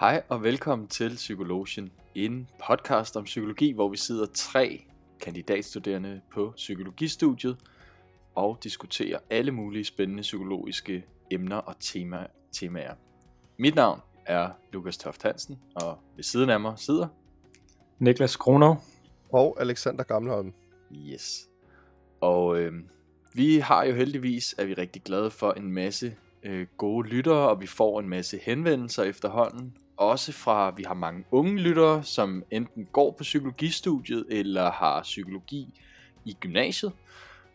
Hej og velkommen til Psykologien, en podcast om psykologi, hvor vi sidder tre kandidatstuderende på psykologistudiet og diskuterer alle mulige spændende psykologiske emner og tema, temaer. Mit navn er Lukas Toft Hansen, og ved siden af mig sidder Niklas Kronov og Alexander Gamleholm. Yes. Og øh, vi har jo heldigvis, er vi rigtig glade for en masse øh, gode lyttere, og vi får en masse henvendelser efterhånden. Også fra, vi har mange unge lyttere, som enten går på psykologistudiet, eller har psykologi i gymnasiet.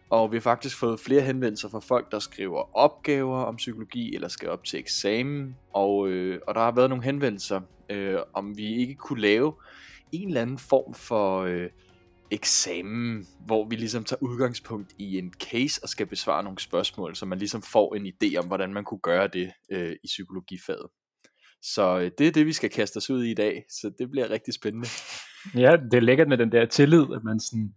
Og vi har faktisk fået flere henvendelser fra folk, der skriver opgaver om psykologi, eller skal op til eksamen. Og, øh, og der har været nogle henvendelser, øh, om vi ikke kunne lave en eller anden form for øh, eksamen, hvor vi ligesom tager udgangspunkt i en case og skal besvare nogle spørgsmål, så man ligesom får en idé om, hvordan man kunne gøre det øh, i psykologifaget. Så øh, det er det, vi skal kaste os ud i i dag, så det bliver rigtig spændende. Ja, det er lækkert med den der tillid, at man sådan,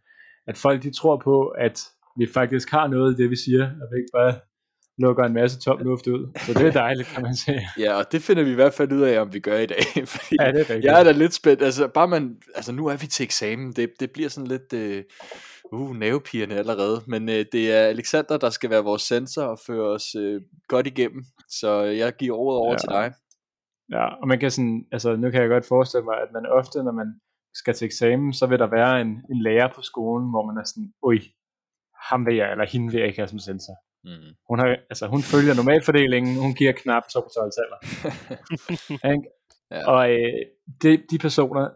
at folk de tror på, at vi faktisk har noget i det, vi siger, og vi ikke bare lukker en masse tom luft ud. Så det er dejligt, kan man sige. Ja, og det finder vi i hvert fald ud af, om vi gør i dag. Fordi Ja, det er rigtigt. jeg er da lidt spændt. Altså, bare man, altså, nu er vi til eksamen. Det, det bliver sådan lidt øh, uh, nervepirrende allerede. Men øh, det er Alexander, der skal være vores sensor og føre os øh, godt igennem. Så jeg giver ordet over Ja. til dig. Ja, og man kan sådan, altså nu kan jeg godt forestille mig, at man ofte, når man skal til eksamen, så vil der være en, en lærer på skolen, hvor man er sådan, ui, ham vil jeg, eller hende vil jeg ikke have som sensor. Mm. Hun, har, altså, hun følger normalfordelingen, hun giver knap 2 på 12 taler. Ja. Og øh, det, de personer,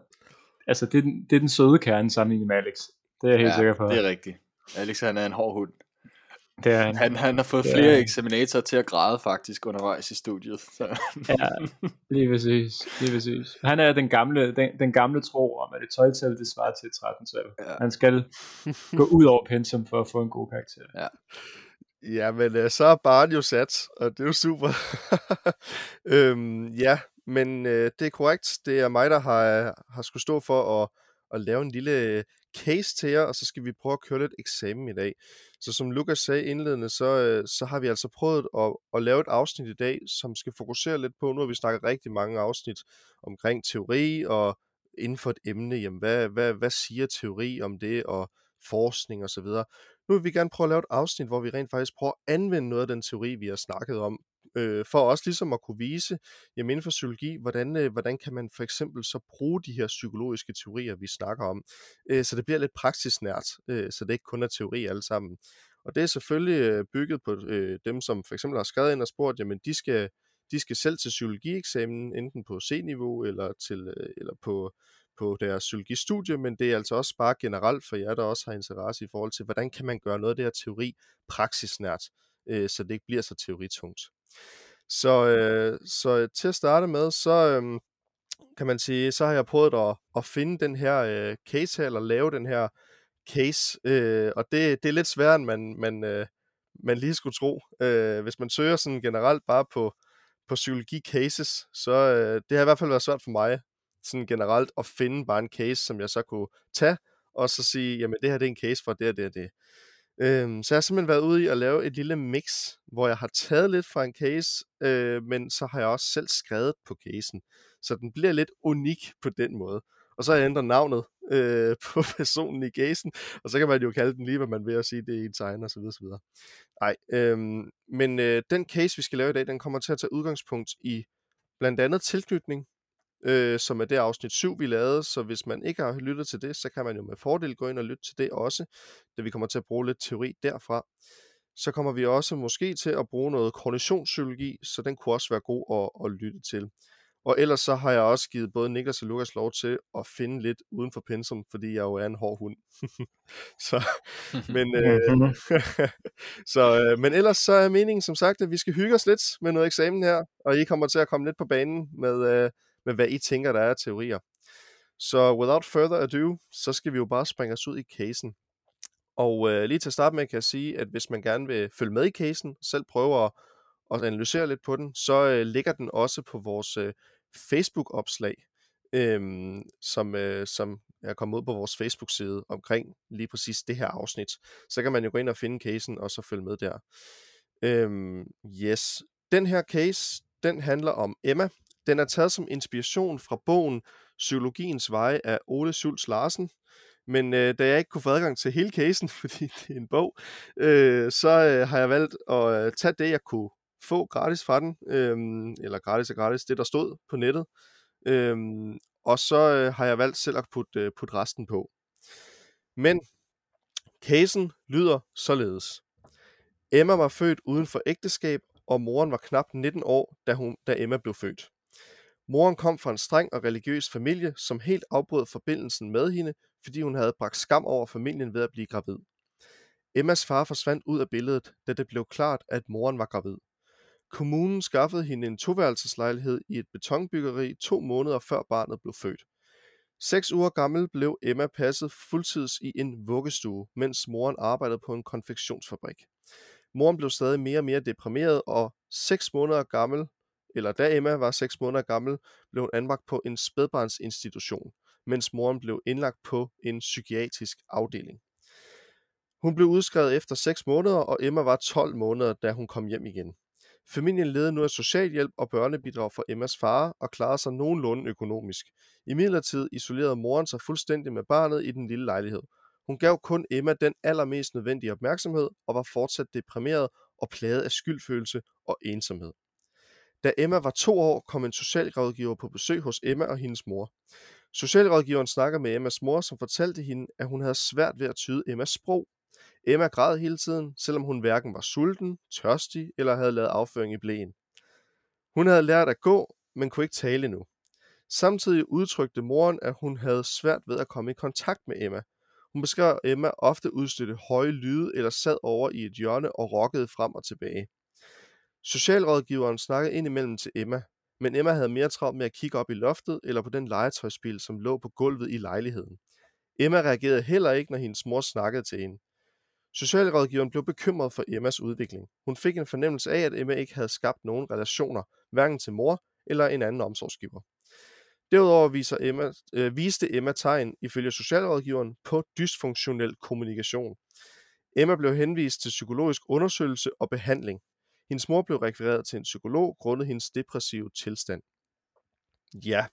altså det, er den- det er den søde kerne sammenlignet med Alex. Det er jeg helt ja, sikker på. det er rigtigt. Alex han er en hård hund. Det er han. Han, han har fået Det er flere han. eksaminatorer til at græde faktisk undervejs i studiet. Så. Ja, lige præcis. Lige præcis. Han er den gamle, den, den gamle tro om, at et 12-tal, det svarer til et 13-tal. Ja. Han skal gå ud over pensum for at få en god karakter. Ja, men øh, så er barn jo sat, og det er jo super. øhm, ja, men øh, det er korrekt. Det er mig, der har, har skulle stå for at, at lave en lille øh, case til jer, og så skal vi prøve at køre lidt eksamen i dag. Så som Lukas sagde indledende, så, øh, så har vi altså prøvet at, at lave et afsnit i dag, som skal fokusere lidt på, nu har vi snakket rigtig mange afsnit omkring teori og inden for et emne, jamen hvad, hvad, hvad siger teori om det, og forskning og så videre. Nu vil vi gerne prøve at lave et afsnit, hvor vi rent faktisk prøver at anvende noget af den teori, vi har snakket om, øh, for også ligesom at kunne vise, jamen inden for psykologi, hvordan, øh, hvordan kan man for eksempel så bruge de her psykologiske teorier, vi snakker om, øh, så det bliver lidt praksisnært, øh, så det ikke kun er teori alle sammen. Og det er selvfølgelig øh, bygget på øh, dem, som for eksempel har skrevet ind og spurgt, jamen de skal, de skal selv til psykologieksamen, enten på C-niveau eller, til, øh, eller på, på deres psykologistudie, men det er altså også bare generelt for jer, der også har interesse i forhold til, hvordan kan man gøre noget af det her teori praksisnært, øh, så det ikke bliver så teoritungt. Så, øh, så øh, til at starte med, så øh, kan man sige, så har jeg prøvet at, at finde den her øh, case her, eller lave den her case, øh, og det, det er lidt sværere, end man, man, øh, man lige skulle tro. Øh, hvis man søger sådan generelt bare på, på psykologi cases, så øh, det har i hvert fald været svært for mig, sådan generelt at finde bare en case, som jeg så kunne tage, og så sige, jamen det her det er en case for det og det og det. Øhm, så jeg har simpelthen været ude i at lave et lille mix, hvor jeg har taget lidt fra en case, øh, men så har jeg også selv skrevet på casen. Så den bliver lidt unik på den måde. Og så har jeg ændret navnet øh, på personen i casen, og så kan man jo kalde den lige, hvad man vil at sige, det er en tegn og så videre. Nej, øhm, men øh, den case, vi skal lave i dag, den kommer til at tage udgangspunkt i blandt andet tilknytning, øh, som er det afsnit 7, vi lavede, så hvis man ikke har lyttet til det, så kan man jo med fordel gå ind og lytte til det også, da vi kommer til at bruge lidt teori derfra. Så kommer vi også måske til at bruge noget kognitionspsykologi, så den kunne også være god at, at lytte til. Og ellers så har jeg også givet både Niklas og Lukas lov til at finde lidt uden for pensum, fordi jeg jo er en hård hund. så, men, øh, så, øh, men ellers så er meningen som sagt, at vi skal hygge os lidt med noget eksamen her, og I kommer til at komme lidt på banen med, øh, med hvad I tænker, der er af teorier. Så without further ado, så skal vi jo bare springe os ud i casen. Og øh, lige til at starte med kan jeg sige, at hvis man gerne vil følge med i casen, selv prøve at, at analysere lidt på den, så øh, ligger den også på vores øh, Facebook-opslag, øh, som, øh, som er kommet ud på vores Facebook-side omkring lige præcis det her afsnit. Så kan man jo gå ind og finde casen, og så følge med der. Øh, yes. Den her case, den handler om Emma, den er taget som inspiration fra bogen Psykologiens Veje af Ole Schultz Larsen, men øh, da jeg ikke kunne få adgang til hele casen, fordi det er en bog, øh, så øh, har jeg valgt at øh, tage det, jeg kunne få gratis fra den, øh, eller gratis og gratis, det der stod på nettet, øh, og så øh, har jeg valgt selv at putte, øh, putte resten på. Men casen lyder således. Emma var født uden for ægteskab, og moren var knap 19 år, da, hun, da Emma blev født. Moren kom fra en streng og religiøs familie, som helt afbrød forbindelsen med hende, fordi hun havde bragt skam over familien ved at blive gravid. Emmas far forsvandt ud af billedet, da det blev klart, at moren var gravid. Kommunen skaffede hende en toværelseslejlighed i et betonbyggeri to måneder før barnet blev født. Seks uger gammel blev Emma passet fuldtids i en vuggestue, mens moren arbejdede på en konfektionsfabrik. Moren blev stadig mere og mere deprimeret, og seks måneder gammel, eller da Emma var 6 måneder gammel, blev hun anbragt på en spædbarnsinstitution, mens moren blev indlagt på en psykiatrisk afdeling. Hun blev udskrevet efter 6 måneder, og Emma var 12 måneder, da hun kom hjem igen. Familien levede nu af socialhjælp og børnebidrag fra Emmas far og klarede sig nogenlunde økonomisk. I midlertid isolerede moren sig fuldstændig med barnet i den lille lejlighed. Hun gav kun Emma den allermest nødvendige opmærksomhed og var fortsat deprimeret og plaget af skyldfølelse og ensomhed. Da Emma var to år, kom en socialrådgiver på besøg hos Emma og hendes mor. Socialrådgiveren snakker med Emmas mor, som fortalte hende, at hun havde svært ved at tyde Emmas sprog. Emma græd hele tiden, selvom hun hverken var sulten, tørstig eller havde lavet afføring i blæen. Hun havde lært at gå, men kunne ikke tale endnu. Samtidig udtrykte moren, at hun havde svært ved at komme i kontakt med Emma. Hun beskrev, at Emma ofte udstødte høje lyde eller sad over i et hjørne og rokkede frem og tilbage. Socialrådgiveren snakkede indimellem til Emma, men Emma havde mere travlt med at kigge op i loftet eller på den legetøjsbil, som lå på gulvet i lejligheden. Emma reagerede heller ikke, når hendes mor snakkede til hende. Socialrådgiveren blev bekymret for Emmas udvikling. Hun fik en fornemmelse af, at Emma ikke havde skabt nogen relationer, hverken til mor eller en anden omsorgsgiver. Derudover viser Emma, øh, viste Emma tegn, ifølge socialrådgiveren, på dysfunktionel kommunikation. Emma blev henvist til psykologisk undersøgelse og behandling. Hendes mor blev rekvireret til en psykolog grundet hendes depressive tilstand. Ja,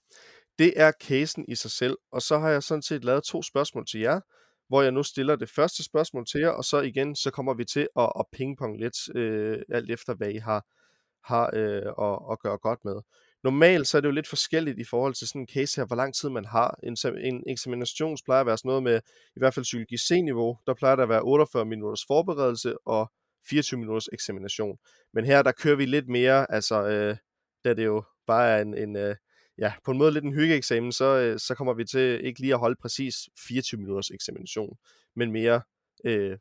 det er casen i sig selv, og så har jeg sådan set lavet to spørgsmål til jer, hvor jeg nu stiller det første spørgsmål til jer, og så igen, så kommer vi til at, at pingpong lidt, øh, alt efter hvad I har, har øh, at, at gøre godt med. Normalt så er det jo lidt forskelligt i forhold til sådan en case her, hvor lang tid man har. En, en eksamination plejer at være sådan noget med, i hvert fald psykologi C-niveau, der plejer der at være 48 minutters forberedelse og 24 minutters eksamination. Men her der kører vi lidt mere, altså øh, da det jo bare er en, en øh, ja, på en måde lidt en hyggeeksamen, så, øh, så kommer vi til ikke lige at holde præcis 24 minutters eksamination, men mere, øh,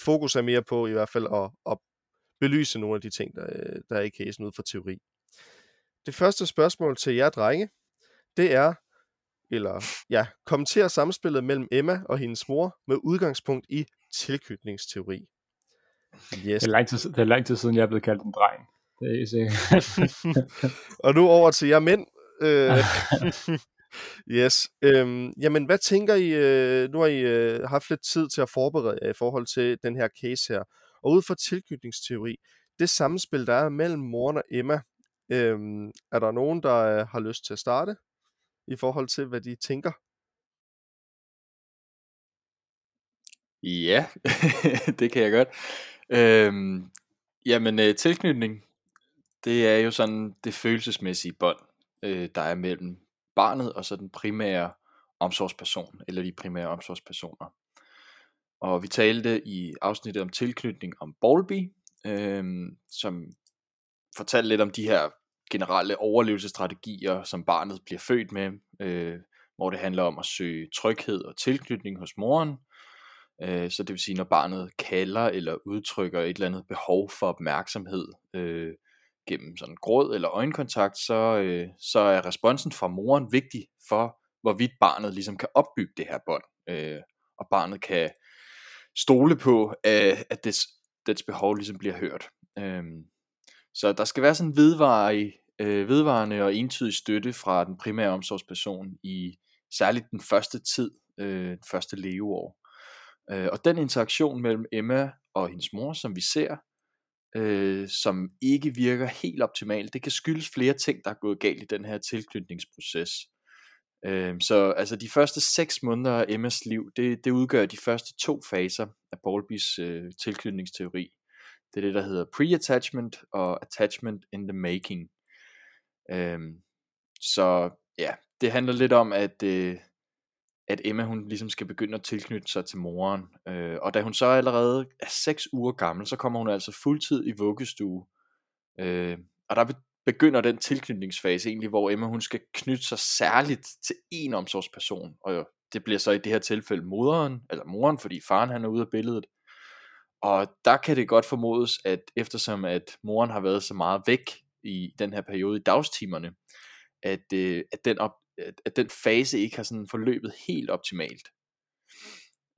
fokus er mere på i hvert fald at, at belyse nogle af de ting, der, øh, der er i casen ud fra teori. Det første spørgsmål til jer drenge, det er, eller ja, kommenter samspillet mellem Emma og hendes mor med udgangspunkt i tilknytningsteori. Yes. Det, er lang tid, det er lang tid siden, jeg er blevet kaldt en dreng. Det er sikkert. og nu over til jer mænd. Øh, yes. Øhm, jamen, hvad tænker I? Øh, nu har I øh, haft lidt tid til at forberede jer i forhold til den her case her. Og ud fra tilknytningsteori, det samspil, der er mellem moren og Emma, øhm, er der nogen, der øh, har lyst til at starte i forhold til, hvad de tænker? Ja, det kan jeg godt. Øhm, jamen, øh, tilknytning, det er jo sådan det følelsesmæssige bånd, øh, der er mellem barnet og så den primære omsorgsperson, eller de primære omsorgspersoner. Og vi talte i afsnittet om tilknytning om Bowlby, øh, som fortalte lidt om de her generelle overlevelsesstrategier, som barnet bliver født med, øh, hvor det handler om at søge tryghed og tilknytning hos moren, Øh, så det vil sige, når barnet kalder eller udtrykker et eller andet behov for opmærksomhed øh, gennem sådan gråd eller øjenkontakt, så, øh, så er responsen fra moren vigtig for, hvorvidt barnet ligesom kan opbygge det her bånd, øh, og barnet kan stole på, at, at dets, dets behov ligesom bliver hørt. Øh, så der skal være sådan en vedvarende, øh, vedvarende og entydig støtte fra den primære omsorgsperson i særligt den første tid, øh, den første leveår. Øh, og den interaktion mellem Emma og hendes mor, som vi ser, øh, som ikke virker helt optimalt. Det kan skyldes flere ting, der er gået galt i den her tilknytningsproces. Øh, så altså de første seks måneder af Emmas liv, det, det udgør de første to faser af Bowlbys øh, tilknytningsteori. Det er det, der hedder pre-attachment og attachment in the making. Øh, så ja, det handler lidt om, at, øh, at Emma hun ligesom skal begynde at tilknytte sig til moren. Øh, og da hun så allerede er 6 uger gammel, så kommer hun altså fuldtid i vuggestue. Øh, og der begynder den tilknytningsfase egentlig, hvor Emma hun skal knytte sig særligt til en omsorgsperson. Og det bliver så i det her tilfælde moderen, eller moren, fordi faren han er ude af billedet. Og der kan det godt formodes, at eftersom at moren har været så meget væk i den her periode i dagstimerne, at, øh, at, den op, at, at den fase ikke har sådan forløbet helt optimalt.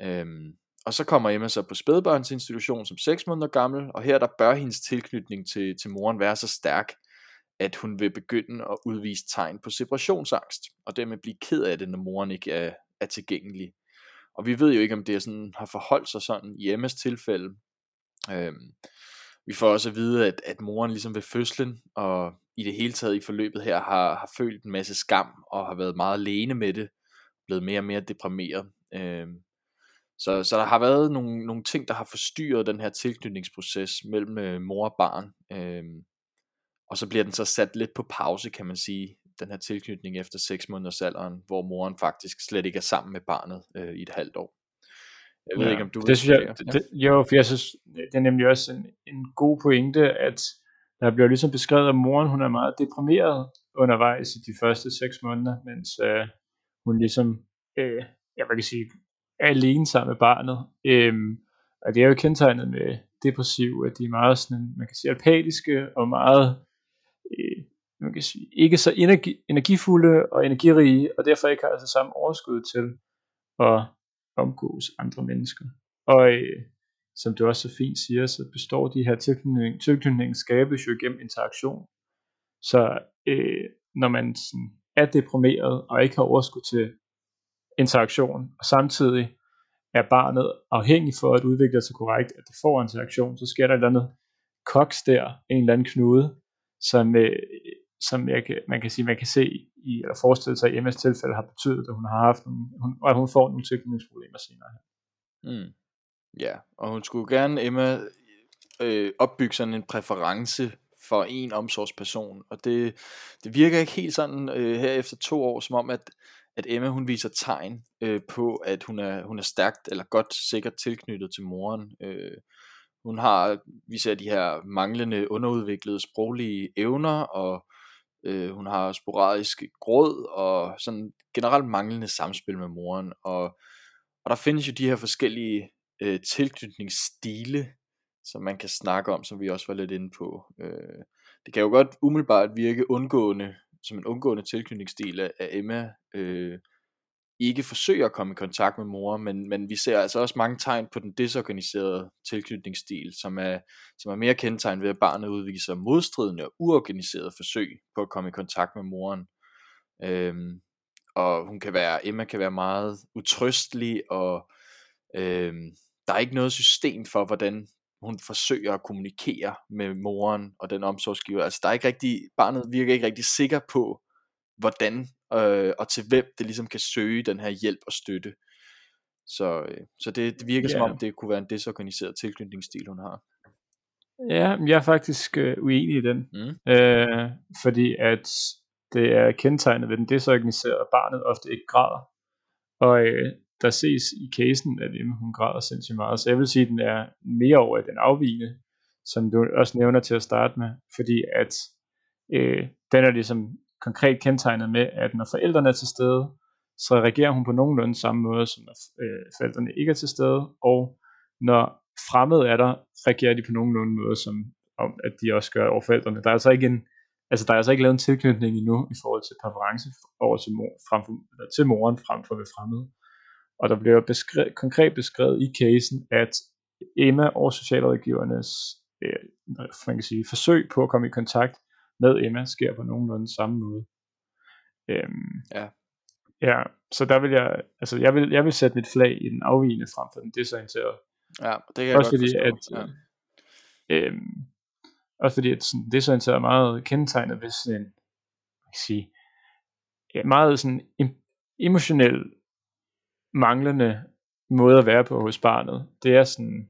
Øhm, og så kommer Emma så på spædbørnsinstitution som 6 måneder gammel, og her der bør hendes tilknytning til, til moren være så stærk, at hun vil begynde at udvise tegn på separationsangst, og dermed blive ked af det, når moren ikke er, er tilgængelig. Og vi ved jo ikke, om det er sådan, har forholdt sig sådan i Emmas tilfælde. Øhm, vi får også at vide, at, at moren ligesom ved fødslen og i det hele taget i forløbet her har, har følt en masse skam og har været meget alene med det, blevet mere og mere deprimeret. Øhm, så, så der har været nogle, nogle ting, der har forstyrret den her tilknytningsproces mellem øh, mor og barn. Øhm, og så bliver den så sat lidt på pause, kan man sige, den her tilknytning efter 6 måneders alderen, hvor moren faktisk slet ikke er sammen med barnet øh, i et halvt år. Jeg ved ja, ikke, om du det synes jeg, det, det, Jo, for jeg synes, det er nemlig også en, en god pointe, at der bliver ligesom beskrevet, at moren hun er meget deprimeret undervejs i de første 6 måneder, mens øh, hun ligesom, øh, jeg kan sige, er alene sammen med barnet. Øhm, og det er jo kendetegnet med depressiv, at de er meget sådan, man kan sige, apatiske og meget øh, man kan sige, ikke så energi, energifulde og energirige, og derfor ikke har altså samme overskud til at omgås andre mennesker. Og øh, som du også så fint siger, så består de her tilknytning, tilknytning skabes jo gennem interaktion. Så øh, når man sådan er deprimeret og ikke har overskud til interaktion, og samtidig er barnet afhængig for at udvikle sig korrekt, at det får interaktion, så sker der et eller andet koks der, en eller anden knude, som, øh, som jeg kan, man kan sige, man kan se i, eller forestille sig i MS tilfælde har betydet, at hun har haft nogle, hun, at hun får nogle tilknytningsproblemer senere. Mm. Ja, og hun skulle gerne, Emma, øh, opbygge sådan en præference for en omsorgsperson, og det, det virker ikke helt sådan øh, her efter to år, som om at, at Emma hun viser tegn øh, på, at hun er, hun er stærkt eller godt sikkert tilknyttet til moren. Øh, hun har, vi ser de her manglende underudviklede sproglige evner, og øh, hun har sporadisk gråd, og sådan generelt manglende samspil med moren, og, og der findes jo de her forskellige øh, tilknytningsstile, som man kan snakke om, som vi også var lidt inde på. Øh, det kan jo godt umiddelbart virke undgående, som en undgående tilknytningsstil af Emma, øh, ikke forsøger at komme i kontakt med mor, men, men vi ser altså også mange tegn på den desorganiserede tilknytningsstil, som er, som er mere kendetegnet ved, at barnet udviser modstridende og uorganiserede forsøg på at komme i kontakt med moren. Øhm, og hun kan være, Emma kan være meget utrystelig, og øhm, der er ikke noget system for, hvordan hun forsøger at kommunikere med moren og den omsorgsgiver. Altså der er ikke rigtig, barnet virker ikke rigtig sikker på, hvordan øh, og til hvem det ligesom kan søge den her hjælp og støtte. Så, øh, så det, det virker yeah. som om, det kunne være en desorganiseret tilknytningsstil, hun har. Ja, jeg er faktisk øh, uenig i den. Mm. Øh, fordi at det er kendetegnet ved den desorganiserede, at barnet ofte ikke græder. Og øh, der ses i casen, at hun græder sindssygt meget. Så jeg vil sige, at den er mere over i den afvigende, som du også nævner til at starte med. Fordi at øh, den er ligesom konkret kendetegnet med, at når forældrene er til stede, så reagerer hun på nogenlunde samme måde, som når øh, forældrene ikke er til stede, og når fremmede er der, reagerer de på nogenlunde måde, som om at de også gør over forældrene. Der er altså ikke en, altså der er altså ikke lavet en tilknytning endnu i forhold til præference over til, mor, frem for, eller til moren frem for ved fremmede. Og der bliver beskrevet, konkret beskrevet i casen, at Emma og socialrådgivernes øh, man kan sige, forsøg på at komme i kontakt med Emma sker på nogenlunde samme måde. Øhm, ja. Ja, så der vil jeg, altså jeg vil, jeg vil sætte mit flag i den afvigende frem for den desorienterede. Ja, det kan jeg Også godt fordi, forstå. at, ja. øhm, Også fordi at sådan, så er meget kendetegnet ved sådan en, jeg kan sige, ja, meget sådan emotionel manglende måde at være på hos barnet. Det er sådan,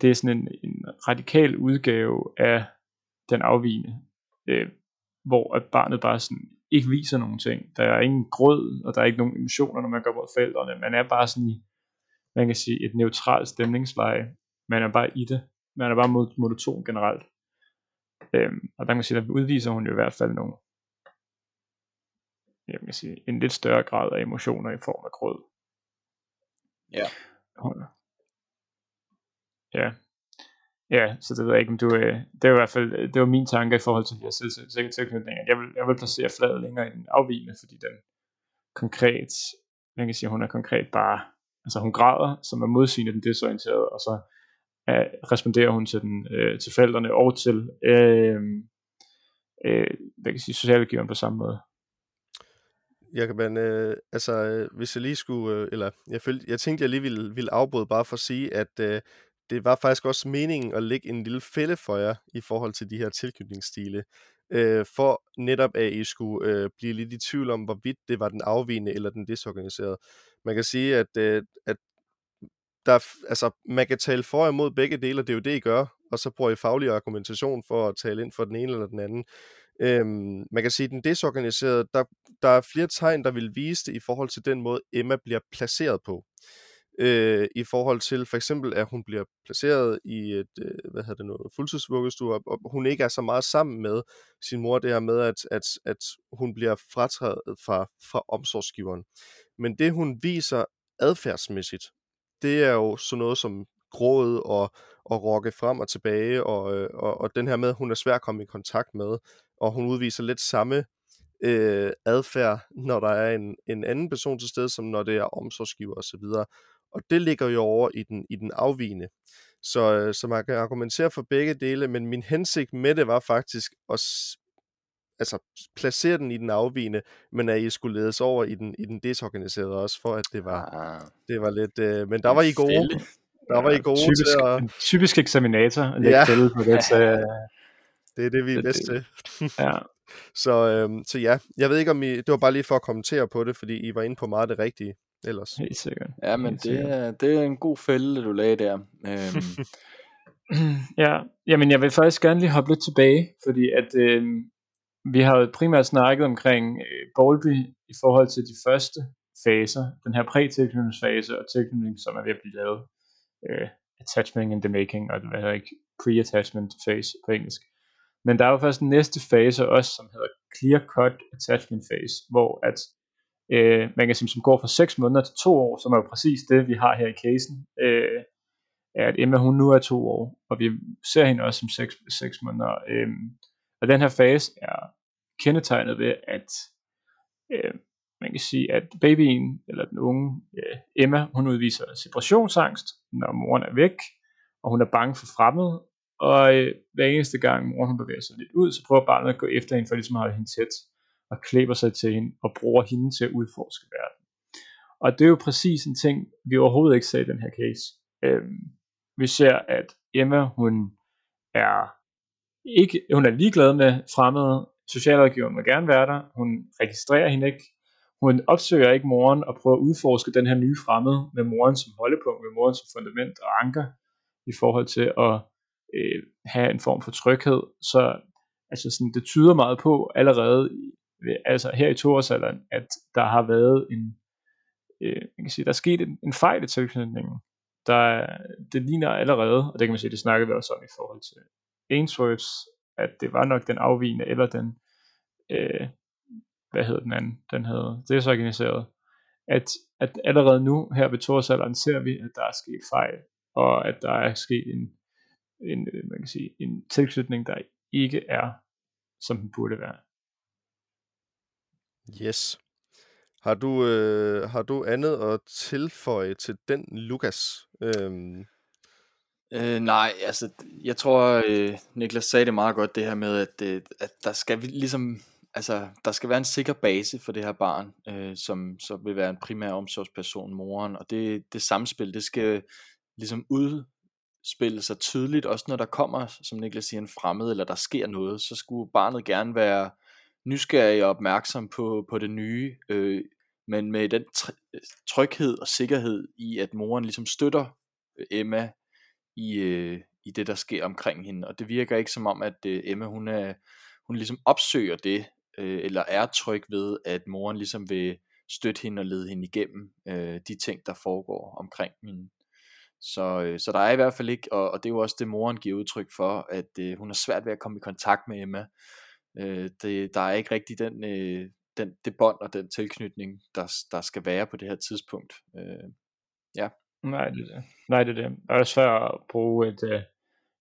det er sådan en, en radikal udgave af den afvigende, øh, hvor at barnet bare sådan ikke viser nogen ting. Der er ingen grød, og der er ikke nogen emotioner, når man går mod forældrene. Man er bare sådan i, man kan sige, et neutralt stemningsleje. Man er bare i det. Man er bare monoton generelt. Øhm, og der kan man sige, der udviser hun jo i hvert fald nogle, jeg kan sige, en lidt større grad af emotioner i form af grød. Ja. Ja. Ja, så det ved jeg ikke, om du... Øh, det var i hvert fald øh, det var min tanke i forhold til de her tilknytninger. Jeg vil, jeg vil placere fladet længere i afvigende, fordi den konkret, man kan sige, hun er konkret bare... Altså hun græder, som er modsigende den desorienterede, og så øh, responderer hun til, den, øh, til forældrene og til øh, øh, hvad kan jeg sige, socialgiveren på samme måde. Jeg kan øh, altså, øh, hvis jeg lige skulle, øh, eller jeg, følte, jeg tænkte, jeg lige ville, ville afbryde bare for at sige, at øh, det var faktisk også meningen at lægge en lille fælde for jer i forhold til de her tilknytningsstile, øh, for netop at I skulle øh, blive lidt i tvivl om, hvorvidt det var den afvigende eller den desorganiserede. Man kan sige, at, øh, at der, altså, man kan tale for og imod begge dele, og det er jo det, I gør, og så bruger I faglig argumentation for at tale ind for den ene eller den anden. Øhm, man kan sige, at den desorganiserede, der, der er flere tegn, der vil vise det i forhold til den måde, Emma bliver placeret på. Øh, I forhold til for eksempel, at hun bliver placeret i et, øh, hvad hedder det nu, fuldtidsvuggestue, og, og hun ikke er så meget sammen med sin mor, det her med, at, at, at hun bliver fratrædet fra, fra omsorgsgiveren. Men det hun viser adfærdsmæssigt, det er jo sådan noget som gråd og, og rokke frem og tilbage, og, øh, og, og den her med, at hun er svær at komme i kontakt med, og hun udviser lidt samme øh, adfærd, når der er en, en anden person til stede, som når det er omsorgsgiver osv. Og, og det ligger jo over i den, i den afvigende. Så, øh, så man kan argumentere for begge dele, men min hensigt med det var faktisk at altså, placere den i den afvigende, men at I skulle ledes over i den, i den desorganiserede også, for at det var, ah. det var lidt... Øh, men der var I gode. Der var I gode typisk, til at... En typisk eksaminator, at lægge ja. på det, så, det er det, vi er bedst til. ja. så, øhm, så ja, jeg ved ikke om I... Det var bare lige for at kommentere på det, fordi I var inde på meget det rigtige ellers. Helt sikkert. Ja, men det, er, det er en god fælde, du lagde der. Øhm. ja, jamen jeg vil faktisk gerne lige hoppe lidt tilbage, fordi at øh, vi har jo primært snakket omkring øh, Bowlby i forhold til de første faser, den her præ-tilknytningsfase og tilknytning, som er ved at blive lavet. Øh, attachment in the making, og hvad hedder ikke, pre-attachment phase på engelsk. Men der er jo først den næste fase også, som hedder clear cut attachment phase, hvor at øh, man kan sige, som går fra 6 måneder til 2 år, som er jo præcis det, vi har her i casen, øh, er, at Emma hun nu er 2 år, og vi ser hende også som 6, 6 måneder. Øh, og den her fase er kendetegnet ved, at øh, man kan sige, at babyen, eller den unge øh, Emma, hun udviser separationsangst, når moren er væk, og hun er bange for fremmed, og øh, hver eneste gang moren hun bevæger sig lidt ud, så prøver barnet at gå efter hende, for ligesom at holde hende tæt, og klæber sig til hende, og bruger hende til at udforske verden. Og det er jo præcis en ting, vi overhovedet ikke ser i den her case. Øhm, vi ser, at Emma, hun er ikke, hun er ligeglad med fremmede, socialrådgiveren må gerne være der, hun registrerer hende ikke, hun opsøger ikke moren og prøver at udforske den her nye fremmede med moren som holdepunkt, med moren som fundament og anker i forhold til at øh, have en form for tryghed. Så altså sådan, det tyder meget på allerede, altså her i toårsalderen, at der har været en, øh, man kan sige, der er sket en, en fejl i tilknytningen. Der, det ligner allerede, og det kan man sige, det snakker vi også om i forhold til Ainsworths, at det var nok den afvigende eller den øh, hvad hedder den anden, den hedder desorganiseret, at, at allerede nu her ved torsalderen ser vi, at der er sket fejl, og at der er sket en, en, man kan sige, en tilknytning, der ikke er, som den burde være. Yes. Har du, øh, har du andet at tilføje til den, Lukas? Øhm. Øh, nej, altså, jeg tror, øh, Niklas sagde det meget godt, det her med, at, øh, at der skal vi ligesom altså, der skal være en sikker base for det her barn, øh, som så vil være en primær omsorgsperson, moren, og det, det samspil, det skal ligesom udspille sig tydeligt, også når der kommer, som Niklas siger, en fremmed, eller der sker noget, så skulle barnet gerne være nysgerrig og opmærksom på, på det nye, øh, men med den tryghed og sikkerhed i, at moren ligesom støtter øh, Emma i, øh, i det, der sker omkring hende. Og det virker ikke som om, at øh, Emma, hun, er, hun ligesom opsøger det, øh, eller er tryg ved, at moren ligesom vil støtte hende og lede hende igennem øh, de ting, der foregår omkring hende. Så, øh, så der er i hvert fald ikke, og, og det er jo også det, moren giver udtryk for, at øh, hun har svært ved at komme i kontakt med Emma. Øh, det, der er ikke rigtig den, øh, den, det bånd og den tilknytning, der, der skal være på det her tidspunkt. Øh, ja. Nej, det er det. Nej, det er det. Det er svært at bruge et, øh,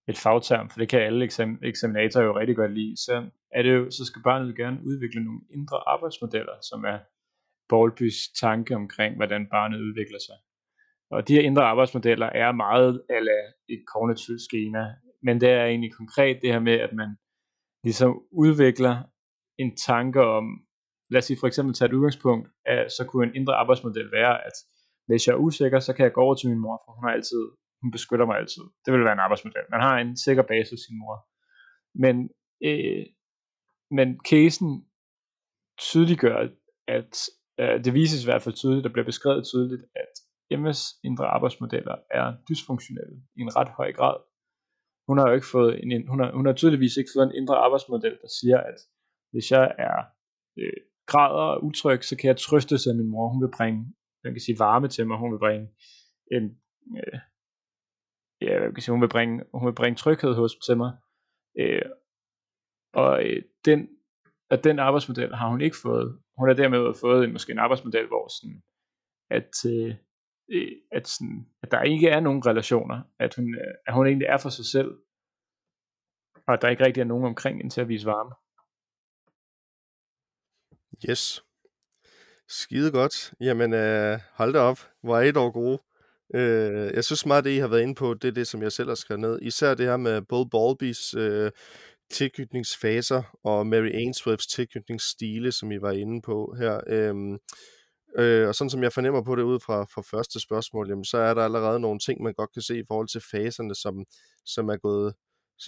et fagterm, for det kan alle eksam- eksaminatorer jo rigtig godt lide. Så, er det jo, så skal barnet gerne udvikle nogle indre arbejdsmodeller, som er Bowlbys tanke omkring, hvordan barnet udvikler sig. Og de her indre arbejdsmodeller er meget ala et kognitivt schema, men det er egentlig konkret det her med, at man ligesom udvikler en tanke om, lad os sige for eksempel tage et udgangspunkt, at så kunne en indre arbejdsmodel være, at hvis jeg er usikker, så kan jeg gå over til min mor, for hun har altid, hun beskytter mig altid. Det vil være en arbejdsmodel. Man har en sikker base hos sin mor. Men, øh, men casen tydeliggør, at øh, det vises i hvert fald tydeligt, der bliver beskrevet tydeligt, at Emmas indre arbejdsmodeller er dysfunktionelle i en ret høj grad. Hun har jo ikke fået en, hun har, hun har tydeligvis ikke fået en indre arbejdsmodel, der siger, at hvis jeg er øh, græder og utryg, så kan jeg trøste sig min mor. Hun vil bringe, jeg kan sige varme til mig. Hun vil bringe en, øh, ja, jeg kan sige, hun vil bringe, hun vil bringe tryghed hos til mig. Øh, og øh, den, at den arbejdsmodel har hun ikke fået. Hun har dermed fået en, måske en arbejdsmodel, hvor sådan, at, øh, øh at, sådan, at der ikke er nogen relationer, at hun, øh, at hun egentlig er for sig selv, og at der ikke rigtig er nogen omkring hende til at vise varme. Yes. Skide godt. Jamen, øh, hold da op. Hvor er I dog gode. Øh, jeg synes meget, det I har været inde på, det er det, som jeg selv har skrevet ned. Især det her med både Balbys øh, tilknytningsfaser og Mary Ainsworths tilknytningsstile, som I var inde på her. Øhm, øh, og sådan som jeg fornemmer på det ud fra, fra første spørgsmål, jamen, så er der allerede nogle ting, man godt kan se i forhold til faserne, som, som er gået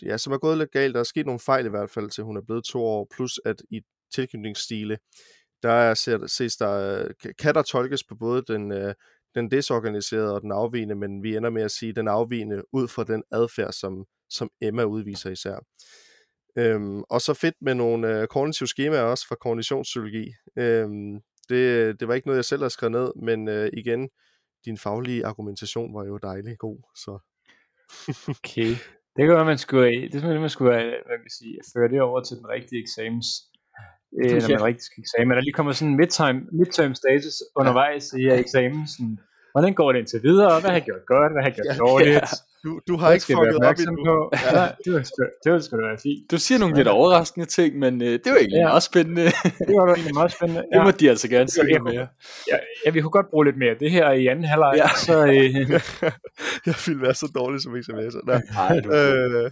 ja, som er gået lidt galt. Der er sket nogle fejl i hvert fald, til hun er blevet to år, plus at i tilknytningsstile, der er, ses der, øh, kan der tolkes på både den, øh, den desorganiserede og den afvigende, men vi ender med at sige den afvigende ud fra den adfærd, som, som Emma udviser især. Øhm, og så fedt med nogle øh, kognitive skemaer også fra kognitionspsykologi. Øhm, det, det var ikke noget, jeg selv har skrevet ned, men øh, igen, din faglige argumentation var jo dejlig god. Så. okay. Det kan være, man skulle, det er man skulle hvad kan sige, føre det over til den rigtige eksamens øh, når man rigtig skal eksamen. Der lige kommer sådan en midterm, midterm status undervejs i eksamen. Sådan, hvordan går det indtil videre? Hvad har jeg gjort godt? Hvad har jeg gjort ja, dårligt? Ja. Du, du har ikke fucket op endnu. På? Ja. ja. det, var, det var sgu da være fint. Du siger nogle lidt overraskende ting, men øh, det var egentlig ja. meget spændende. det var egentlig meget spændende. Ja. Det må de altså gerne sige ja, mere. Ja, ja, vi kunne godt bruge lidt mere. Det her i anden halvleg, ja. så... Øh... jeg ville være så dårlig som eksaminator. Nej, øh,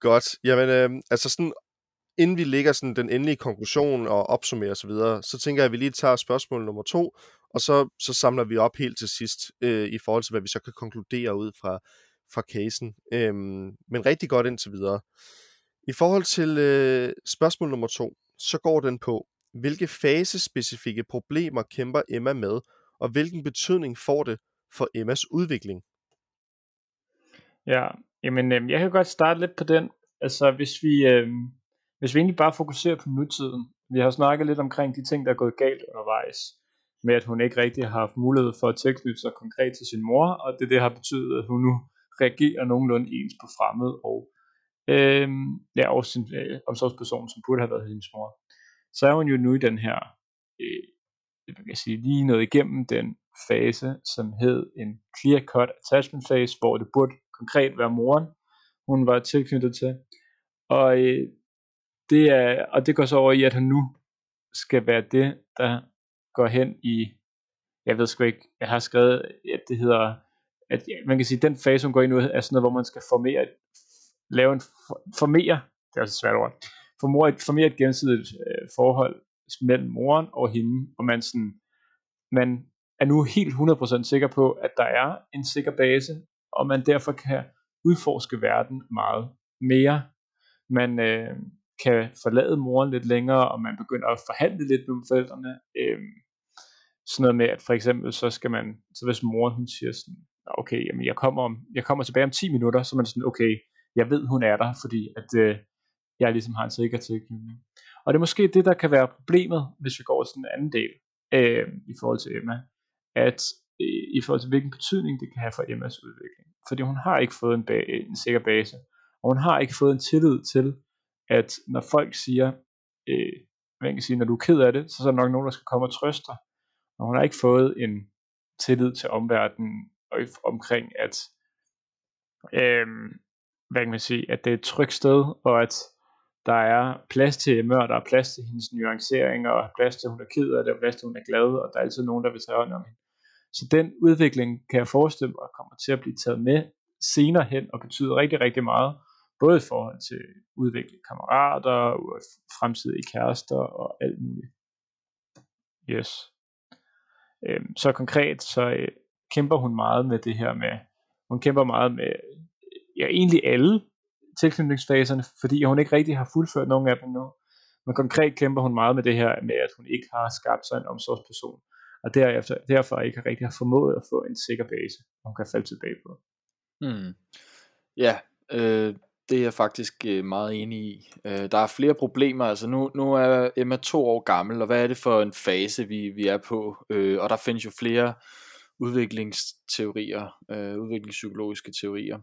godt. Jamen, øh, altså sådan inden vi lægger sådan den endelige konklusion og opsummerer osv., så, så tænker jeg, at vi lige tager spørgsmål nummer to, og så, så samler vi op helt til sidst øh, i forhold til, hvad vi så kan konkludere ud fra, fra casen. Øhm, men rigtig godt indtil videre. I forhold til øh, spørgsmål nummer to, så går den på, hvilke fasespecifikke problemer kæmper Emma med, og hvilken betydning får det for Emmas udvikling? Ja, jamen øh, jeg kan godt starte lidt på den. Altså hvis vi, øh, hvis vi egentlig bare fokuserer på nutiden, vi har snakket lidt omkring de ting, der er gået galt undervejs, med at hun ikke rigtig har haft mulighed for at tilknytte sig konkret til sin mor, og det, det har betydet, at hun nu reagerer nogenlunde ens på fremmed og, øh, ja, og sin øh, omsorgsperson, som burde have været hendes mor. Så er hun jo nu i den her, øh, man kan sige, lige noget igennem den fase, som hed en clear-cut attachment phase, hvor det burde konkret være moren, hun var tilknyttet til. Og øh, det er, og det går så over i, at han nu skal være det, der går hen i, jeg ved sgu ikke, jeg har skrevet, at det hedder, at man kan sige, den fase, hun går ind i, er sådan noget, hvor man skal formere, lave en, formere, det er også et svært ord, formere, formere et gensidigt øh, forhold mellem moren og hende, og man sådan, man er nu helt 100% sikker på, at der er en sikker base, og man derfor kan udforske verden meget mere. Man øh, kan forlade moren lidt længere, og man begynder at forhandle lidt med forældrene. Øh, sådan noget med, at for eksempel, så skal man, så hvis moren hun siger sådan, okay, jamen jeg kommer, om, jeg kommer tilbage om 10 minutter, så er man sådan, okay, jeg ved hun er der, fordi at øh, jeg ligesom har en sikker tilknytning. Og det er måske det, der kan være problemet, hvis vi går til den anden del, øh, i forhold til Emma, at øh, i forhold til hvilken betydning det kan have for Emmas udvikling. Fordi hun har ikke fået en, ba- en sikker base, og hun har ikke fået en tillid til, at når folk siger, øh, man kan sige, når du er ked af det, så er der nok nogen, der skal komme og trøste dig. Og hun har ikke fået en tillid til omverdenen omkring, at øh, hvad kan man sige, at det er et trygt sted, og at der er plads til Emma, og der er plads til hendes nuanceringer, og plads til, at hun er ked af det, og plads til, at hun er glad, og der er altid nogen, der vil tage hånd om hende. Så den udvikling kan jeg forestille mig kommer til at blive taget med senere hen, og betyder rigtig, rigtig meget, både i forhold til udvikle kammerater, fremtidige kærester og alt muligt. Yes. Øhm, så konkret, så øh, kæmper hun meget med det her med, hun kæmper meget med, ja egentlig alle tilknytningsfaserne, fordi hun ikke rigtig har fuldført nogen af dem nu. Men konkret kæmper hun meget med det her med, at hun ikke har skabt sig en omsorgsperson, og derefter, derfor ikke rigtig har formået at få en sikker base, hun kan falde tilbage på. Hmm. Ja, øh, det er jeg faktisk øh, meget enig i. Øh, der er flere problemer, altså nu, nu er Emma to år gammel, og hvad er det for en fase, vi, vi er på? Øh, og der findes jo flere udviklingsteorier, udviklingspsykologiske teorier.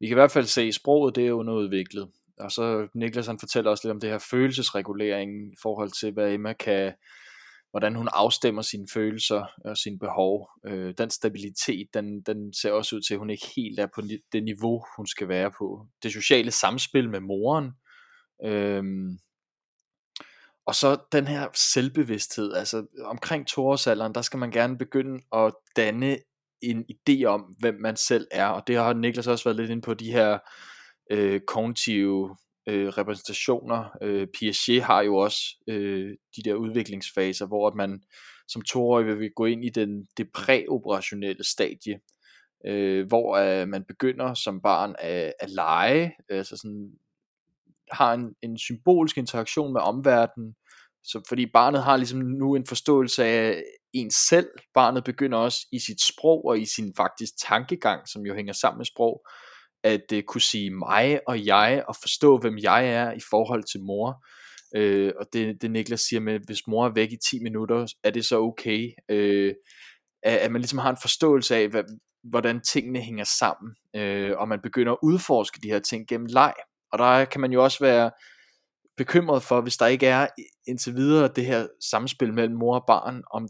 Vi kan i hvert fald se, at sproget det er underudviklet. Og så Niklas han fortæller også lidt om det her følelsesregulering i forhold til, hvad Emma kan, hvordan hun afstemmer sine følelser og sine behov. Øh, den stabilitet, den, den ser også ud til, at hun ikke helt er på det niveau, hun skal være på. Det sociale samspil med moren. Øh, og så den her selvbevidsthed, altså omkring toårsalderen, der skal man gerne begynde at danne en idé om, hvem man selv er, og det har Niklas også været lidt ind på, de her øh, kognitive øh, repræsentationer. Øh, Piaget har jo også øh, de der udviklingsfaser, hvor at man som toårig vil gå ind i den, det præoperationelle stadie, øh, hvor øh, man begynder som barn at, at lege, altså sådan, har en, en symbolsk interaktion med omverdenen, så fordi barnet har ligesom nu en forståelse af en selv. Barnet begynder også i sit sprog og i sin faktisk tankegang, som jo hænger sammen med sprog, at det kunne sige mig og jeg, og forstå hvem jeg er i forhold til mor. Øh, og det, det Niklas siger med, hvis mor er væk i 10 minutter, er det så okay? Øh, at, at man ligesom har en forståelse af, hvad, hvordan tingene hænger sammen, øh, og man begynder at udforske de her ting gennem leg. Og der kan man jo også være bekymret for, hvis der ikke er indtil videre det her samspil mellem mor og barn, om,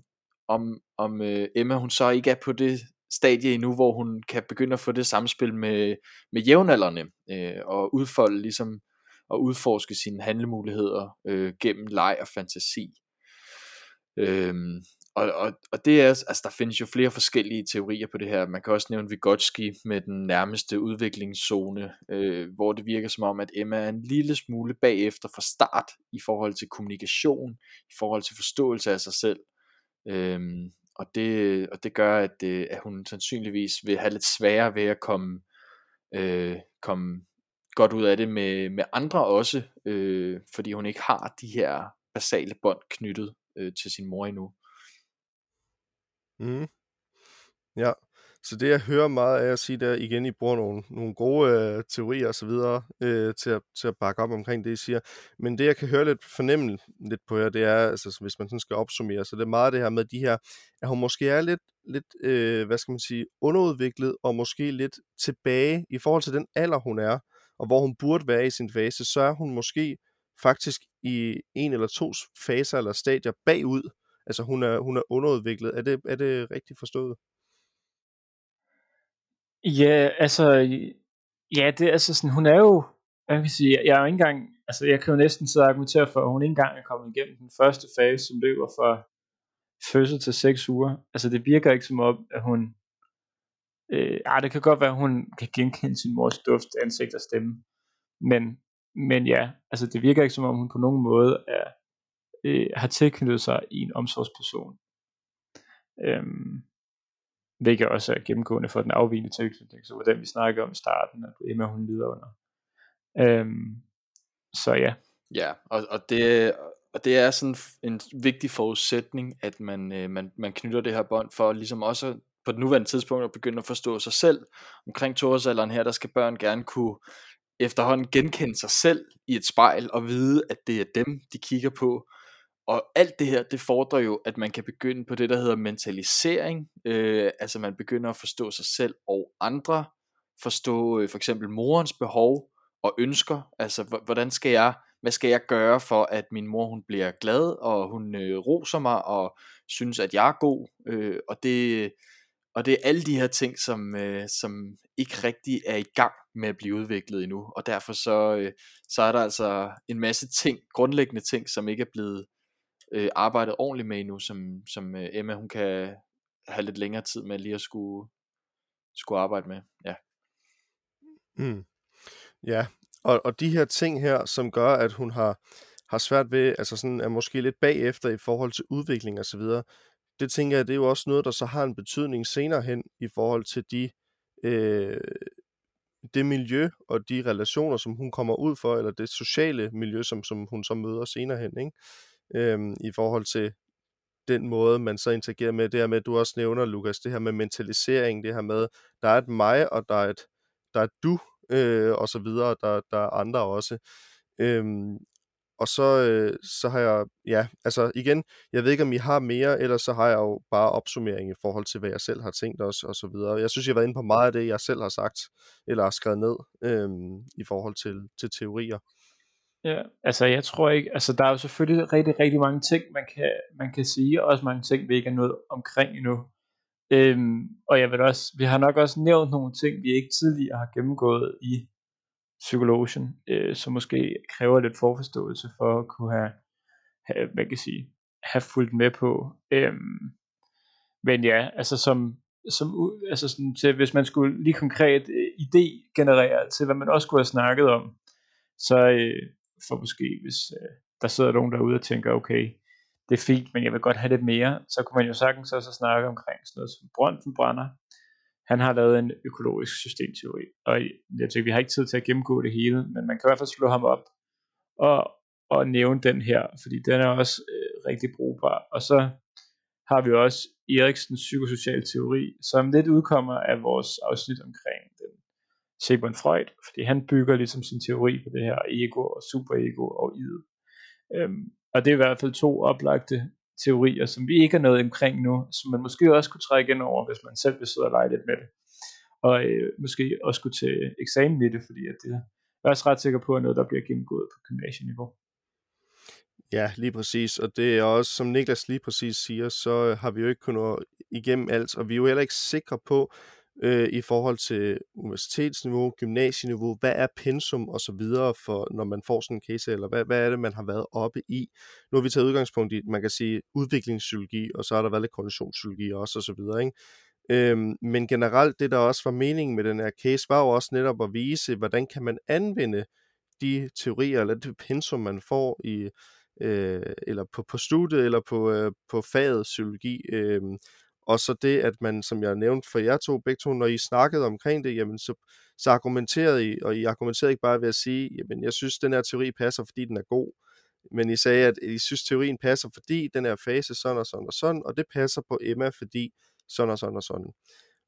om, om øh, Emma hun så ikke er på det stadie endnu, hvor hun kan begynde at få det samspil med, med jævnaldrende, øh, og udfolde ligesom, og udforske sine handlemuligheder øh, gennem leg og fantasi. Øhm, og, og, og det er, altså der findes jo flere forskellige teorier på det her. Man kan også nævne Vygotsky med den nærmeste udviklingszone, øh, hvor det virker som om, at Emma er en lille smule bagefter fra start i forhold til kommunikation, i forhold til forståelse af sig selv. Øhm, og, det, og det gør, at, det, at hun sandsynligvis vil have lidt sværere ved at komme, øh, komme godt ud af det med, med andre også, øh, fordi hun ikke har de her basale bånd knyttet øh, til sin mor endnu. Mm. Ja, så det jeg hører meget af at sige, der igen, I bruger nogle, nogle gode øh, teorier og så videre øh, til, at, til at bakke op omkring det, I siger. Men det jeg kan høre lidt fornemme lidt på jer, det er, altså hvis man sådan skal opsummere, så det er meget det her med de her, at hun måske er lidt, lidt øh, hvad skal man sige, underudviklet og måske lidt tilbage i forhold til den alder, hun er, og hvor hun burde være i sin fase, så er hun måske faktisk i en eller to faser eller stadier bagud, Altså hun er, hun er underudviklet. Er det, er det rigtigt forstået? Ja, altså, ja, det er altså sådan, hun er jo, jeg kan sige, jeg er jo ikke engang, altså jeg kan jo næsten så argumentere for, at hun ikke engang er kommet igennem den første fase, som løber fra fødsel til 6 uger. Altså det virker ikke som om, at hun, øh, ah, det kan godt være, at hun kan genkende sin mors duft, ansigt og stemme. Men, men ja, altså det virker ikke som om, hun på nogen måde er øh, har tilknyttet sig i en omsorgsperson. Øhm, hvilket også er gennemgående for den afvigende tilknytning, så var den vi snakkede om i starten, at Emma hun lider under. Øhm, så ja. Ja, og, og, det, og det er sådan en vigtig forudsætning, at man, øh, man, man knytter det her bånd for ligesom også på det nuværende tidspunkt at begynde at forstå sig selv. Omkring toårsalderen her, der skal børn gerne kunne efterhånden genkende sig selv i et spejl og vide, at det er dem, de kigger på. Og alt det her, det fordrer jo, at man kan begynde på det, der hedder mentalisering. Øh, altså man begynder at forstå sig selv og andre. Forstå øh, for eksempel morens behov og ønsker. Altså hvordan skal jeg, hvad skal jeg gøre for, at min mor hun bliver glad, og hun øh, roser mig og synes, at jeg er god. Øh, og det og det er alle de her ting, som, øh, som ikke rigtig er i gang med at blive udviklet endnu. Og derfor så, øh, så er der altså en masse ting, grundlæggende ting, som ikke er blevet øh, arbejdet ordentligt med endnu, som, som øh, Emma hun kan have lidt længere tid med lige at skulle, skulle arbejde med. Ja. Mm. Ja, og, og de her ting her, som gør, at hun har, har svært ved, altså sådan er måske lidt bagefter i forhold til udvikling og så videre, det tænker jeg, det er jo også noget, der så har en betydning senere hen i forhold til de, øh, det miljø og de relationer, som hun kommer ud for, eller det sociale miljø, som, som hun så møder senere hen, ikke? Øhm, i forhold til den måde, man så interagerer med, det her med, du også nævner, Lukas, det her med mentalisering, det her med, der er et mig, og der er et, der er et du, øh, og så videre, der, der er andre også. Øhm, og så, øh, så har jeg, ja, altså igen, jeg ved ikke, om I har mere, eller så har jeg jo bare opsummering i forhold til, hvad jeg selv har tænkt os, og så videre. Jeg synes, jeg har været inde på meget af det, jeg selv har sagt, eller har skrevet ned, øh, i forhold til, til teorier. Ja, altså jeg tror ikke, altså der er jo selvfølgelig rigtig, rigtig mange ting, man kan, man kan sige, og også mange ting, vi ikke er nået omkring endnu. Øhm, og jeg vil også, vi har nok også nævnt nogle ting, vi ikke tidligere har gennemgået i psykologien, øh, som måske kræver lidt forforståelse for at kunne have, have hvad kan jeg sige, have fulgt med på. Øhm, men ja, altså som, som altså sådan til, hvis man skulle lige konkret øh, idé generere til, hvad man også skulle have snakket om, så øh, for måske, hvis øh, der sidder nogen derude og tænker, okay, det er fint, men jeg vil godt have lidt mere, så kunne man jo sagtens også snakke omkring sådan noget som Brøndsenbrænder, han har lavet en økologisk systemteori, og jeg tænker, vi har ikke tid til at gennemgå det hele, men man kan i hvert fald slå ham op og, og nævne den her, fordi den er også øh, rigtig brugbar. Og så har vi også Eriksens psykosocial teori, som lidt udkommer af vores afsnit omkring den Sigmund Freud, fordi han bygger ligesom sin teori på det her ego og superego og id. Øhm, og det er i hvert fald to oplagte teorier, som vi ikke er nået omkring nu, som man måske også kunne trække ind over, hvis man selv vil sidde og lege lidt med det. Og øh, måske også kunne til eksamen i det, fordi at det jeg er også ret sikker på, at noget, der bliver gennemgået på gymnasieniveau. Ja, lige præcis. Og det er også, som Niklas lige præcis siger, så har vi jo ikke kunnet igennem alt, og vi er jo heller ikke sikre på, øh, i forhold til universitetsniveau, gymnasieniveau, hvad er pensum og så videre for, når man får sådan en case, eller hvad, hvad er det, man har været oppe i? Nu har vi taget udgangspunkt i, man kan sige, udviklingspsykologi, og så har der været lidt konditionspsykologi også, og så videre, ikke? Øhm, men generelt, det der også var meningen med den her case, var jo også netop at vise, hvordan kan man anvende de teorier, eller det pensum, man får i, øh, eller på, på studiet, eller på, øh, på faget psykologi, øh, og så det, at man, som jeg nævnte for jer to, begge to, når I snakkede omkring det, jamen så, så argumenterede I, og I argumenterede ikke bare ved at sige, jamen jeg synes, den her teori passer, fordi den er god, men I sagde, at I synes, teorien passer, fordi den her fase sådan og sådan og sådan, og det passer på Emma, fordi sådan og sådan og sådan.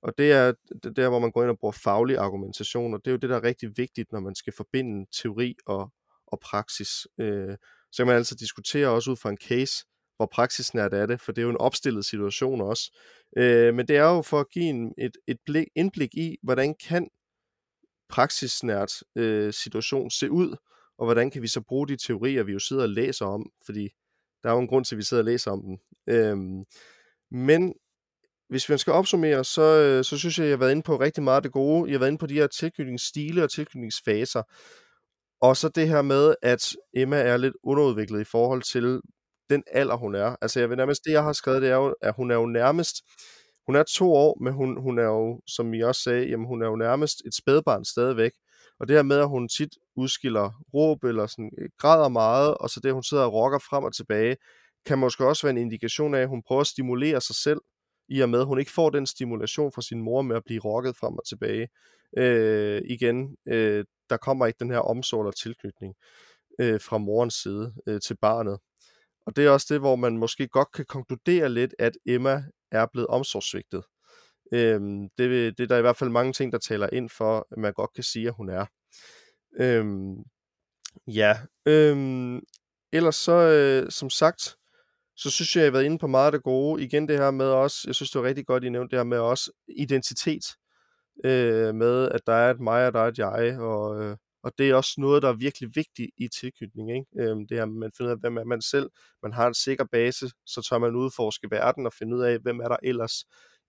Og det er der, hvor man går ind og bruger faglig argumentation, og det er jo det, der er rigtig vigtigt, når man skal forbinde teori og, og praksis. Øh, så kan man altså diskutere også ud fra en case, hvor praksisnært er det, for det er jo en opstillet situation også. Øh, men det er jo for at give en, et, et blik, indblik i, hvordan kan praksisnært øh, situation se ud, og hvordan kan vi så bruge de teorier, vi jo sidder og læser om, fordi der er jo en grund til, at vi sidder og læser om dem. Øh, men hvis vi skal opsummere, så, øh, så synes jeg, at jeg har været inde på rigtig meget af det gode. Jeg har været inde på de her tilknytningsstile og tilknytningsfaser. Og så det her med, at Emma er lidt underudviklet i forhold til, den alder, hun er. Altså, jeg vil nærmest, det jeg har skrevet, det er jo, at hun er jo nærmest, hun er to år, men hun, hun er jo, som I også sagde, jamen hun er jo nærmest et spædbarn stadigvæk. Og det her med, at hun tit udskiller råb eller sådan, øh, græder meget, og så det, at hun sidder og rokker frem og tilbage, kan måske også være en indikation af, at hun prøver at stimulere sig selv i og med, at hun ikke får den stimulation fra sin mor med at blive rokket frem og tilbage. Øh, igen, øh, der kommer ikke den her omsorg eller tilknytning øh, fra morens side øh, til barnet. Og det er også det, hvor man måske godt kan konkludere lidt, at Emma er blevet omsorgssvigtet. Øhm, det, det er der i hvert fald mange ting, der taler ind for, at man godt kan sige, at hun er. Øhm, ja, øhm, ellers så, øh, som sagt, så synes jeg, jeg har været inde på meget af det gode. Igen det her med også, jeg synes det var rigtig godt, I nævnte det her med også identitet. Øh, med at der er et mig, og der er et jeg, og, øh, og det er også noget, der er virkelig vigtigt i tilknytning. Ikke? Øhm, det her, man finder ud af, hvem er man selv. Man har en sikker base, så tør man udforske verden og finde ud af, hvem er der ellers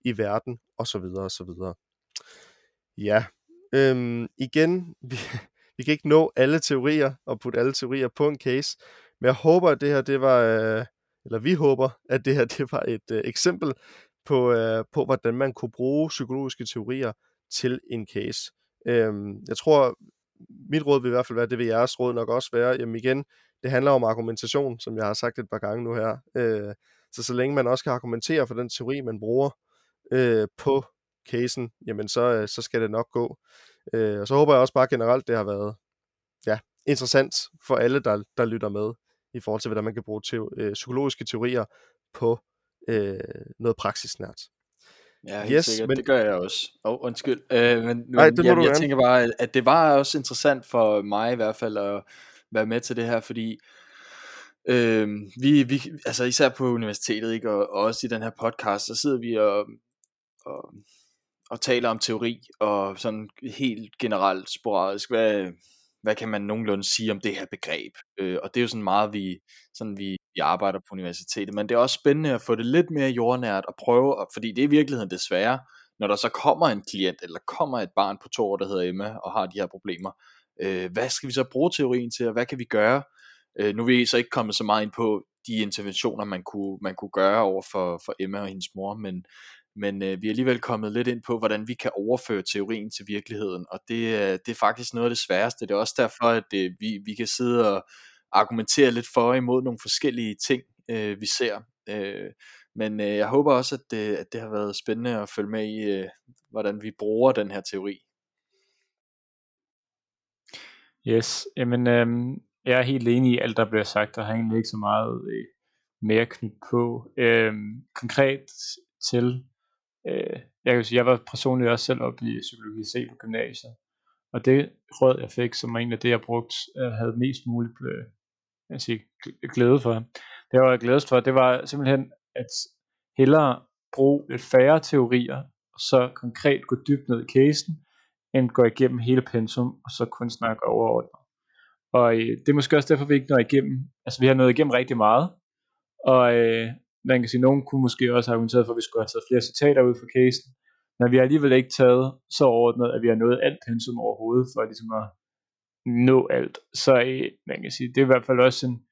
i verden, og så videre, og så videre. Ja, øhm, igen, vi, vi kan ikke nå alle teorier og putte alle teorier på en case, men jeg håber, at det her, det var, øh, eller vi håber, at det her, det var et øh, eksempel på, øh, på, hvordan man kunne bruge psykologiske teorier til en case. Øhm, jeg tror, mit råd vil i hvert fald være, det vil jeres råd nok også være, jamen igen, det handler om argumentation, som jeg har sagt et par gange nu her. Øh, så så længe man også kan argumentere for den teori, man bruger øh, på casen, jamen så, øh, så skal det nok gå. Øh, og så håber jeg også bare generelt, det har været ja, interessant for alle, der, der lytter med, i forhold til, hvordan man kan bruge te- øh, psykologiske teorier på øh, noget praksisnært. Ja, helt yes, sikkert. Men... Det gør jeg også. Åh, oh, undskyld. Øh, men nu, Nej, det jeg, jeg tænker bare, at det var også interessant for mig i hvert fald at være med til det her, fordi øh, vi, vi, altså især på universitetet, ikke, og, og også i den her podcast, så sidder vi og, og, og taler om teori, og sådan helt generelt sporadisk, hvad, hvad kan man nogenlunde sige om det her begreb? Øh, og det er jo sådan meget, vi, sådan vi, jeg arbejder på universitetet, men det er også spændende at få det lidt mere jordnært og prøve, fordi det er i virkeligheden desværre, når der så kommer en klient, eller kommer et barn på to år, der hedder Emma, og har de her problemer, øh, hvad skal vi så bruge teorien til, og hvad kan vi gøre? Øh, nu er vi så ikke kommet så meget ind på de interventioner, man kunne, man kunne gøre over for, for Emma og hendes mor, men, men øh, vi er alligevel kommet lidt ind på, hvordan vi kan overføre teorien til virkeligheden, og det, øh, det er faktisk noget af det sværeste. Det er også derfor, at øh, vi, vi kan sidde og argumentere lidt for og imod nogle forskellige ting, øh, vi ser. Øh, men øh, jeg håber også, at det, at det har været spændende at følge med i, øh, hvordan vi bruger den her teori. Yes, jamen øh, jeg er helt enig i alt, der bliver sagt, der har egentlig ikke så meget øh, mere knyttet på. Øh, konkret til Øh, jeg kan sige, jeg var personligt også selv op i psykologi C på gymnasiet, og det råd, jeg fik, som var en af det, jeg brugte, øh, havde mest muligt øh, jeg sige, glæde for, det var jeg glædest for, det var simpelthen, at hellere bruge lidt færre teorier, og så konkret gå dybt ned i casen, end gå igennem hele pensum, og så kun snakke overordnet. Og øh, det er måske også derfor, vi ikke når igennem, altså vi har nået igennem rigtig meget, og øh, man kan sige, nogen kunne måske også have argumenteret for, at vi skulle have taget flere citater ud fra casen, men vi har alligevel ikke taget så overordnet, at vi har nået alt pensum overhovedet, for ligesom at nå alt. Så øh, man kan sige, det er i hvert fald også en,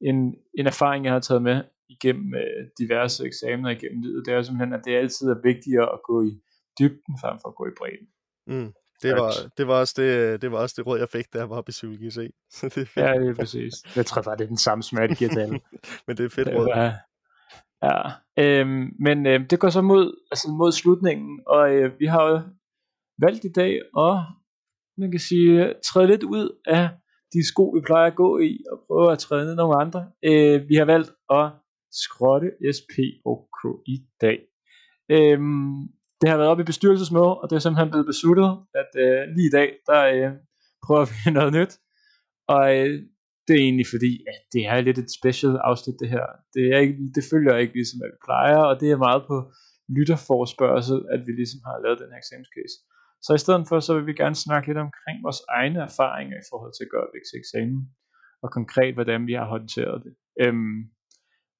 en, en erfaring, jeg har taget med igennem øh, diverse eksamener igennem livet. Det er simpelthen, at det altid er vigtigere at gå i dybden, frem for at gå i bredden. Mm. Det var, det, var også det, det var også det råd, jeg fik, da jeg var på psykologi C. Så det er fedt. Ja, det er præcis. Jeg tror bare, det er den samme smag, det giver til alle. Men det er fedt det råd. Var, Ja, øhm, men øh, det går så mod, altså mod slutningen, og øh, vi har jo valgt i dag at, man kan sige, øh, træde lidt ud af de sko, vi plejer at gå i, og prøve at træde ned nogle andre. Øh, vi har valgt at skrotte SP og K i dag. Øh, det har været op i bestyrelsesmøde, og det er simpelthen blevet besluttet, at øh, lige i dag, der øh, prøver vi noget nyt. Og øh, det er egentlig fordi, at det er lidt et special afsnit det her. Det, er ikke, det følger ikke ligesom, at vi plejer, og det er meget på lytterforspørgsel, at vi ligesom har lavet den her eksamenscase. Så i stedet for, så vil vi gerne snakke lidt omkring vores egne erfaringer i forhold til at gøre væk til eksamen, og konkret, hvordan vi har håndteret det. Øhm,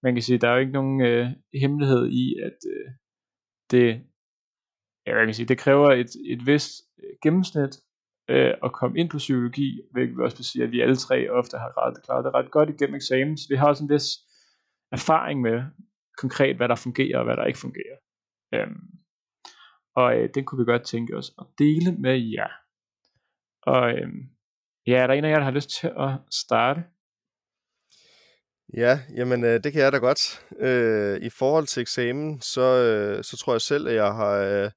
man kan sige, der er jo ikke nogen øh, hemmelighed i, at øh, det, ja, jeg kan sige, det kræver et, et vist øh, gennemsnit øh, at komme ind på psykologi, hvilket vi også vil sige, at vi alle tre ofte har ret, klaret det ret godt igennem eksamen, så vi har også en vis erfaring med konkret, hvad der fungerer og hvad der ikke fungerer. Øhm, og øh, den kunne vi godt tænke os at dele med jer. Og øh, ja, er der en af jer, der har lyst til at starte? Ja, jamen øh, det kan jeg da godt. Øh, I forhold til eksamen, så, øh, så tror jeg selv, at jeg har, øh,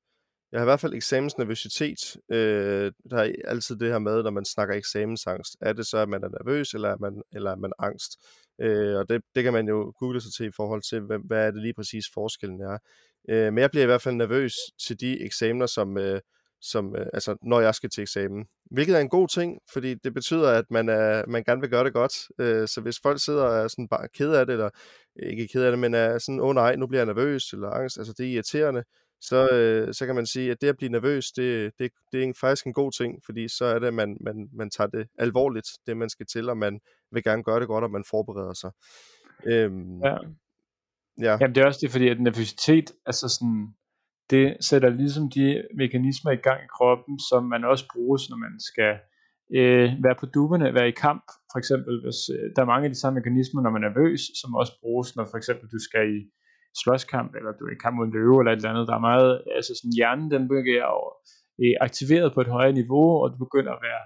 jeg har i hvert fald eksamensnervøsitet. Øh, der er altid det her med, når man snakker eksamensangst. Er det så, at man er nervøs, eller er man, eller er man angst? Øh, og det, det kan man jo google sig til i forhold til, hvad, hvad er det lige præcis forskellen er. Øh, men jeg bliver i hvert fald nervøs til de eksamener, som, øh, som, øh, altså, når jeg skal til eksamen. Hvilket er en god ting, fordi det betyder, at man, er, man gerne vil gøre det godt. Øh, så hvis folk sidder og er sådan bare ked af det, eller ikke ked af det, men er sådan, åh oh, nej, nu bliver jeg nervøs, eller angst, altså det er irriterende, så, øh, så kan man sige, at det at blive nervøs, det, det, det er faktisk en god ting, fordi så er det, at man, man, man tager det alvorligt, det man skal til, og man vil gerne gøre det godt, og man forbereder sig. Øhm, ja ja. Jamen det er også det, fordi at nervøsitet, altså sådan, det sætter ligesom de mekanismer i gang i kroppen, som man også bruges, når man skal øh, være på duberne, være i kamp. For eksempel, hvis øh, der er mange af de samme mekanismer, når man er nervøs, som også bruges, når for eksempel du skal i slåskamp, eller du er i kamp mod en løve, eller et eller andet. Der er meget, altså sådan hjernen, den begynder at øh, aktiveret på et højere niveau, og du begynder at være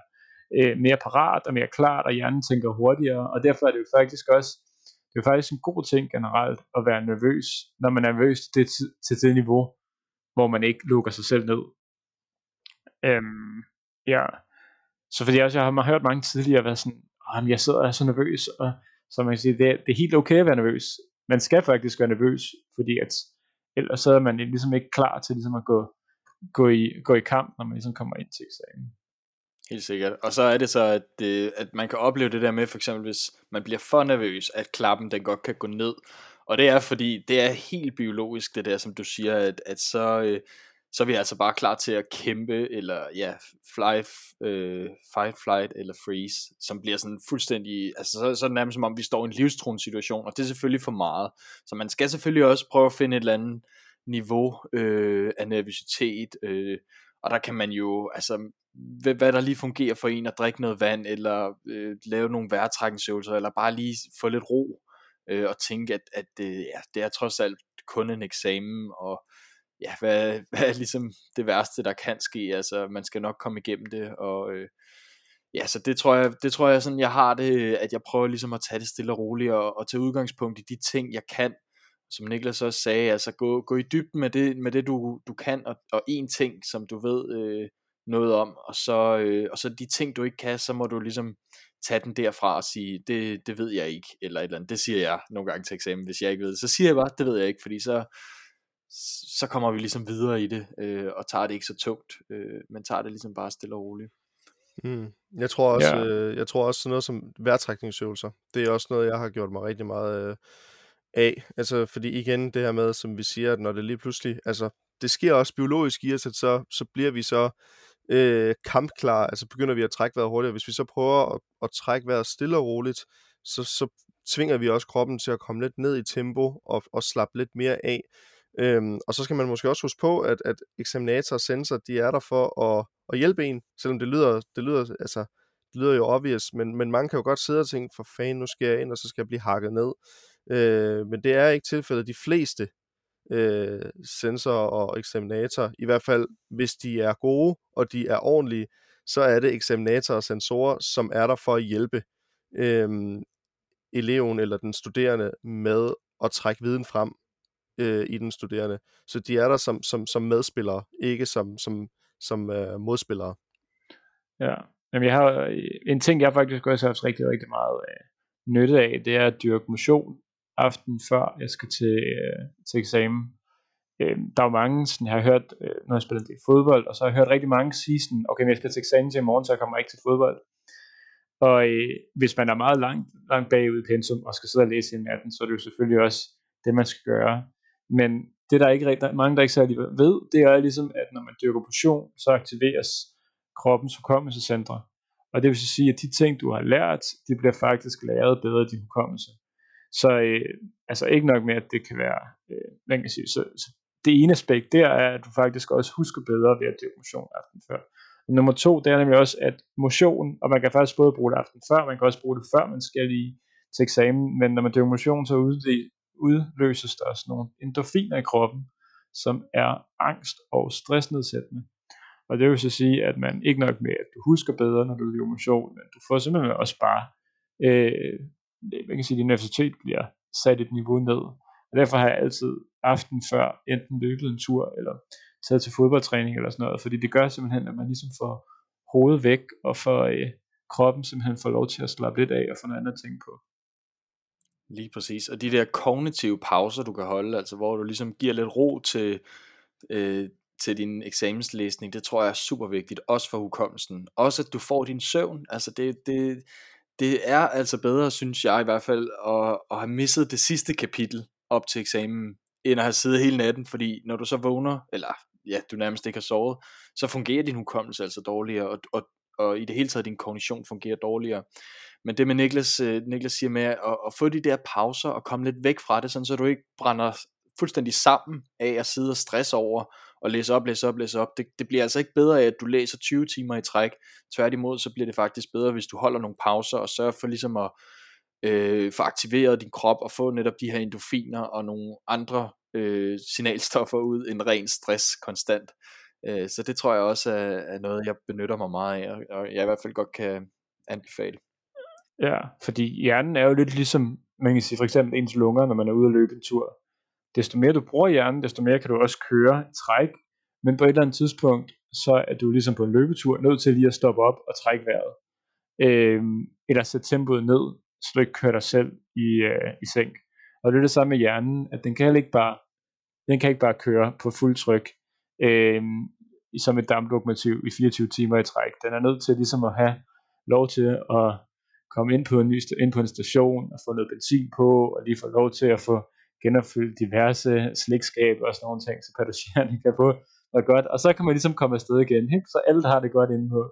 øh, mere parat og mere klart, og hjernen tænker hurtigere, og derfor er det jo faktisk også, det er faktisk en god ting generelt at være nervøs, når man er nervøs til det, til det niveau, hvor man ikke lukker sig selv ned. Øhm, ja, så fordi også, jeg har hørt mange tidligere være sådan, at jeg sidder og er så nervøs, og så man kan sige, det er, det er helt okay at være nervøs. Man skal faktisk være nervøs, fordi at ellers så er man ligesom ikke klar til ligesom at gå, gå, i, gå i kamp, når man ligesom kommer ind til eksamen. Helt sikkert. Og så er det så, at, det, at man kan opleve det der med, for eksempel hvis man bliver for nervøs, at klappen den godt kan gå ned. Og det er fordi, det er helt biologisk det der, som du siger, at, at så, øh, så er vi altså bare klar til at kæmpe, eller ja, fly, øh, fight, flight eller freeze, som bliver sådan fuldstændig, altså så, så er det nærmest som om, vi står i en livstruende situation, og det er selvfølgelig for meget. Så man skal selvfølgelig også prøve at finde et eller andet niveau øh, af nervøsitet, øh, og der kan man jo, altså, hvad, hvad der lige fungerer for en, at drikke noget vand, eller øh, lave nogle vejrtrækningsøvelser, eller bare lige få lidt ro, øh, og tænke, at, at øh, ja, det er trods alt kun en eksamen, og ja, hvad, hvad er ligesom det værste, der kan ske, altså man skal nok komme igennem det, og øh, ja, så det tror jeg, det tror jeg sådan, jeg har det, at jeg prøver ligesom at tage det stille og roligt, og, og tage udgangspunkt i de ting, jeg kan, som Niklas også sagde, altså gå, gå i dybden med det, med det du, du kan, og, og en ting, som du ved øh, noget om, og så, øh, og så de ting, du ikke kan, så må du ligesom tage den derfra og sige, det, det ved jeg ikke, eller et eller andet. Det siger jeg nogle gange til eksamen, hvis jeg ikke ved det. Så siger jeg bare, det ved jeg ikke, fordi så, så kommer vi ligesom videre i det, øh, og tager det ikke så tungt, øh, men tager det ligesom bare stille og roligt. Mm. Jeg tror også, ja. øh, jeg tror også sådan noget som vejrtrækningsøvelser, det er også noget, jeg har gjort mig rigtig meget øh, af. Altså, fordi igen, det her med, som vi siger, at når det lige pludselig, altså, det sker også biologisk i os, at så, så bliver vi så øh, kampklar, altså begynder vi at trække vejret hurtigere. Hvis vi så prøver at, at trække vejret stille og roligt, så, så tvinger vi også kroppen til at komme lidt ned i tempo og, og slappe lidt mere af. Øhm, og så skal man måske også huske på, at, at eksaminator og sensor, de er der for at, at hjælpe en, selvom det lyder, det lyder, altså, det lyder jo obvious, men, men mange kan jo godt sidde og tænke, for fanden, nu skal jeg ind, og så skal jeg blive hakket ned. Øh, men det er ikke tilfældet. De fleste øh, sensorer og eksaminator, i hvert fald hvis de er gode, og de er ordentlige, så er det eksaminator og sensorer, som er der for at hjælpe øh, eleven eller den studerende med at trække viden frem øh, i den studerende. Så de er der som, som, som medspillere, ikke som, som, som øh, modspillere. Ja, Jamen, jeg har øh, en ting, jeg faktisk også har haft rigtig, rigtig meget øh, nytte af, det er at dyrke motion aften før jeg skal til, øh, til eksamen. Øh, der er jo mange, sådan, jeg har hørt, øh, når jeg spiller det fodbold, og så har jeg hørt rigtig mange sige sådan, okay, men jeg skal til eksamen til i morgen, så jeg kommer ikke til fodbold. Og øh, hvis man er meget langt, langt bagud i pensum, og skal sidde og læse i natten, så er det jo selvfølgelig også det, man skal gøre. Men det, der er ikke rigtig, mange, der ikke særlig ved, det er ligesom, at når man dyrker portion, så aktiveres kroppens hukommelsescentre. Og det vil sige, at de ting, du har lært, de bliver faktisk læret bedre i din hukommelse. Så øh, altså ikke nok med, at det kan være, øh, man kan sige, så, så det ene aspekt der er, at du faktisk også husker bedre ved at dyrke motion aften før. Og nummer to, det er nemlig også, at motion, og man kan faktisk både bruge det aften før, man kan også bruge det før man skal lige til eksamen, men når man dyrker motion, så udløses der også nogle endorfiner i kroppen, som er angst og stressnedsættende. Og det vil så sige, at man ikke nok med, at du husker bedre, når du dyrker motion, men du får simpelthen også bare øh, man kan sige, din nervositet bliver sat et niveau ned. Og derfor har jeg altid aften før enten løbet en tur, eller taget til fodboldtræning eller sådan noget, fordi det gør simpelthen, at man ligesom får hovedet væk, og får øh, kroppen simpelthen får lov til at slappe lidt af og få noget andet tænke på. Lige præcis. Og de der kognitive pauser, du kan holde, altså hvor du ligesom giver lidt ro til, øh, til din eksamenslæsning, det tror jeg er super vigtigt, også for hukommelsen. Også at du får din søvn, altså det, det, det er altså bedre, synes jeg i hvert fald, at, at have misset det sidste kapitel op til eksamen, end at have siddet hele natten, fordi når du så vågner, eller ja, du nærmest ikke har sovet, så fungerer din hukommelse altså dårligere, og, og, og i det hele taget din kognition fungerer dårligere. Men det med Niklas, øh, Niklas siger med at, at få de der pauser og komme lidt væk fra det, sådan så du ikke brænder fuldstændig sammen af at sidde og stresse over og læse op, læse op, læse op. Det, det bliver altså ikke bedre af, at du læser 20 timer i træk. Tværtimod, så bliver det faktisk bedre, hvis du holder nogle pauser og sørger for ligesom at øh, få aktiveret din krop og få netop de her endofiner og nogle andre øh, signalstoffer ud end ren stress konstant. Øh, så det tror jeg også er, er noget, jeg benytter mig meget af, og jeg i hvert fald godt kan anbefale. Ja, fordi hjernen er jo lidt ligesom, man kan sige for eksempel ens lunger, når man er ude at løbe en tur. Desto mere du bruger hjernen, desto mere kan du også køre træk, men på et eller andet tidspunkt, så er du ligesom på en løbetur nødt til lige at stoppe op og trække vejret. Øh, eller sætte tempoet ned, så du ikke kører dig selv i, øh, i sænk. Og det er det samme med hjernen, at den kan ikke bare, den kan ikke bare køre på fuld tryk øh, som et damplokomotiv i 24 timer i træk. Den er nødt til ligesom at have lov til at komme ind på en, ny, ind på en station og få noget benzin på, og lige få lov til at få genopfyldt diverse slikskab og sådan nogle ting, så passagererne kan få noget godt, og så kan man ligesom komme afsted igen, ikke? så alle har det godt inde på.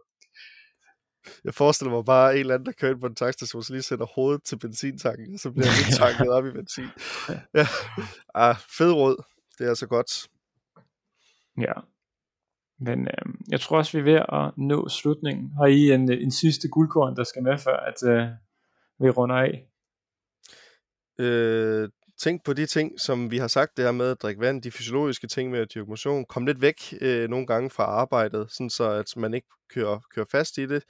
Jeg forestiller mig bare en eller anden, der kører ind på en tankstation, så lige sætter hovedet til benzintanken, så bliver han tanket op i benzin. Ja. Ah, fed råd. Det er altså godt. Ja. Men øh, jeg tror også, vi er ved at nå slutningen. Har I en, en sidste guldkorn, der skal med, før at øh, vi runder af? Øh, tænk på de ting, som vi har sagt, det her med at drikke vand, de fysiologiske ting med at dyrke motion. Kom lidt væk øh, nogle gange fra arbejdet, sådan så at man ikke kører, kører fast i det.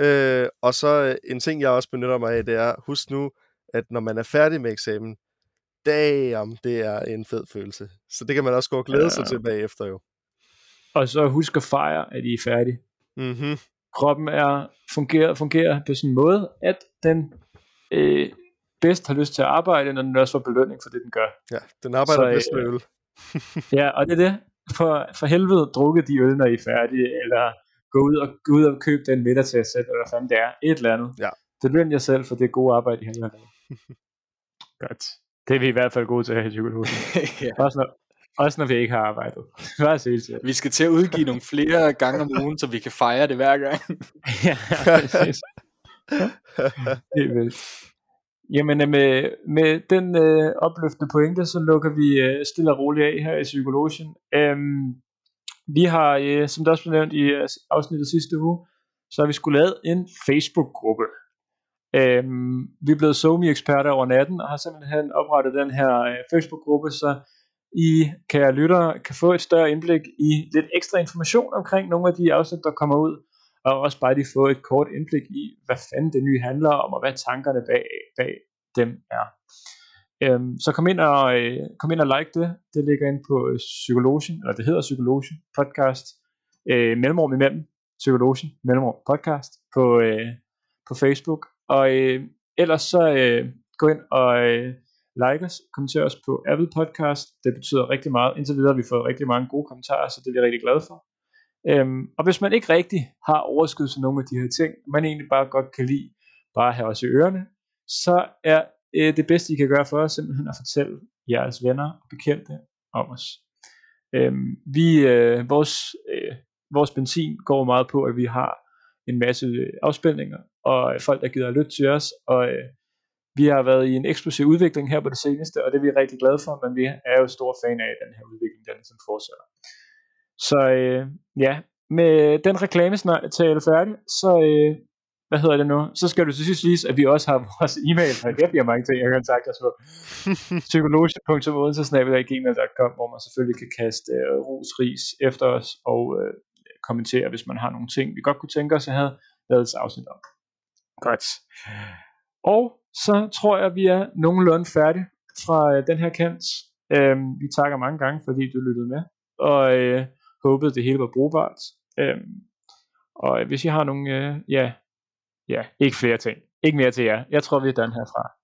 Øh, og så øh, en ting, jeg også benytter mig af, det er, husk nu, at når man er færdig med eksamen, damn, det er en fed følelse. Så det kan man også gå og glæde ja. sig til bagefter jo. Og så husk at fejre, at I er færdige. Mm-hmm. Kroppen er fungerer, fungerer på sådan en måde, at den øh, bedst har lyst til at arbejde, når den også får belønning for det, den gør. Ja, den arbejder så, bedst med øl. ja, og det er det. For, for helvede, drukke de øl, når I er færdige, eller gå ud og, gå ud og købe den middag til jer selv, eller hvad fanden det er. Et eller andet. Ja. Det løn jer selv for det gode arbejde, I har lavet. Godt. Det er vi i hvert fald gode til her i psykologen. ja. også, når, også når vi ikke har arbejdet. Se til. Vi skal til at udgive nogle flere gange om ugen, så vi kan fejre det hver gang. ja, præcis. Helt vildt. Jamen øh, med, med den øh, opløftende pointe, så lukker vi øh, stille og roligt af her i Psykologien. Øhm, vi har, øh, som det også blev nævnt i øh, afsnittet sidste uge, så har vi skulle lavet en Facebook-gruppe. Øhm, vi er blevet somi eksperter over natten, og har simpelthen oprettet den her øh, Facebook-gruppe, så I, kære lyttere, kan få et større indblik i lidt ekstra information omkring nogle af de afsnit, der kommer ud og også bare lige få et kort indblik i, hvad fanden det nye handler om, og hvad tankerne bag, bag dem er. Øhm, så kom ind, og, øh, kom ind og like det. Det ligger ind på øh, Psykologien, eller det hedder Psykologien podcast, øh, mellemrum imellem, Psykologien, mellemrum podcast på, øh, på Facebook. Og øh, ellers så øh, gå ind og øh, like os, kommenter os på Apple Podcast. Det betyder rigtig meget. Indtil videre har vi fået rigtig mange gode kommentarer, så det er vi rigtig glade for. Øhm, og hvis man ikke rigtig har overskud til nogle af de her ting, man egentlig bare godt kan lide, bare at have os i ørerne, så er øh, det bedste I kan gøre for os simpelthen at fortælle jeres venner og bekendte om os. Øhm, vi, øh, vores, øh, vores benzin går meget på, at vi har en masse øh, afspændinger, og folk der gider at lytte til os, og øh, vi har været i en eksplosiv udvikling her på det seneste, og det er vi rigtig glade for, men vi er jo store fan af den her udvikling, der ligesom fortsætter. Så øh, ja, med den reklamesnart færdig, så øh, hvad hedder det nu? Så skal du til sidst vise, at vi også har vores e-mail, og det bliver mange ting, jeg kan kontakte os på. psykologisk.odense.gmail.com, hvor man selvfølgelig kan kaste øh, ros, ris efter os, og øh, kommentere, hvis man har nogle ting, vi godt kunne tænke os at have lavet et afsnit om. Godt. Og så tror jeg, vi er nogenlunde færdige fra øh, den her kant. Øh, vi takker mange gange, fordi du lyttede med, og øh, håbede, det hele var brugbart. Øhm, og hvis I har nogle, øh, ja, ja, ikke flere ting. Ikke mere til jer. Jeg tror, vi er done herfra.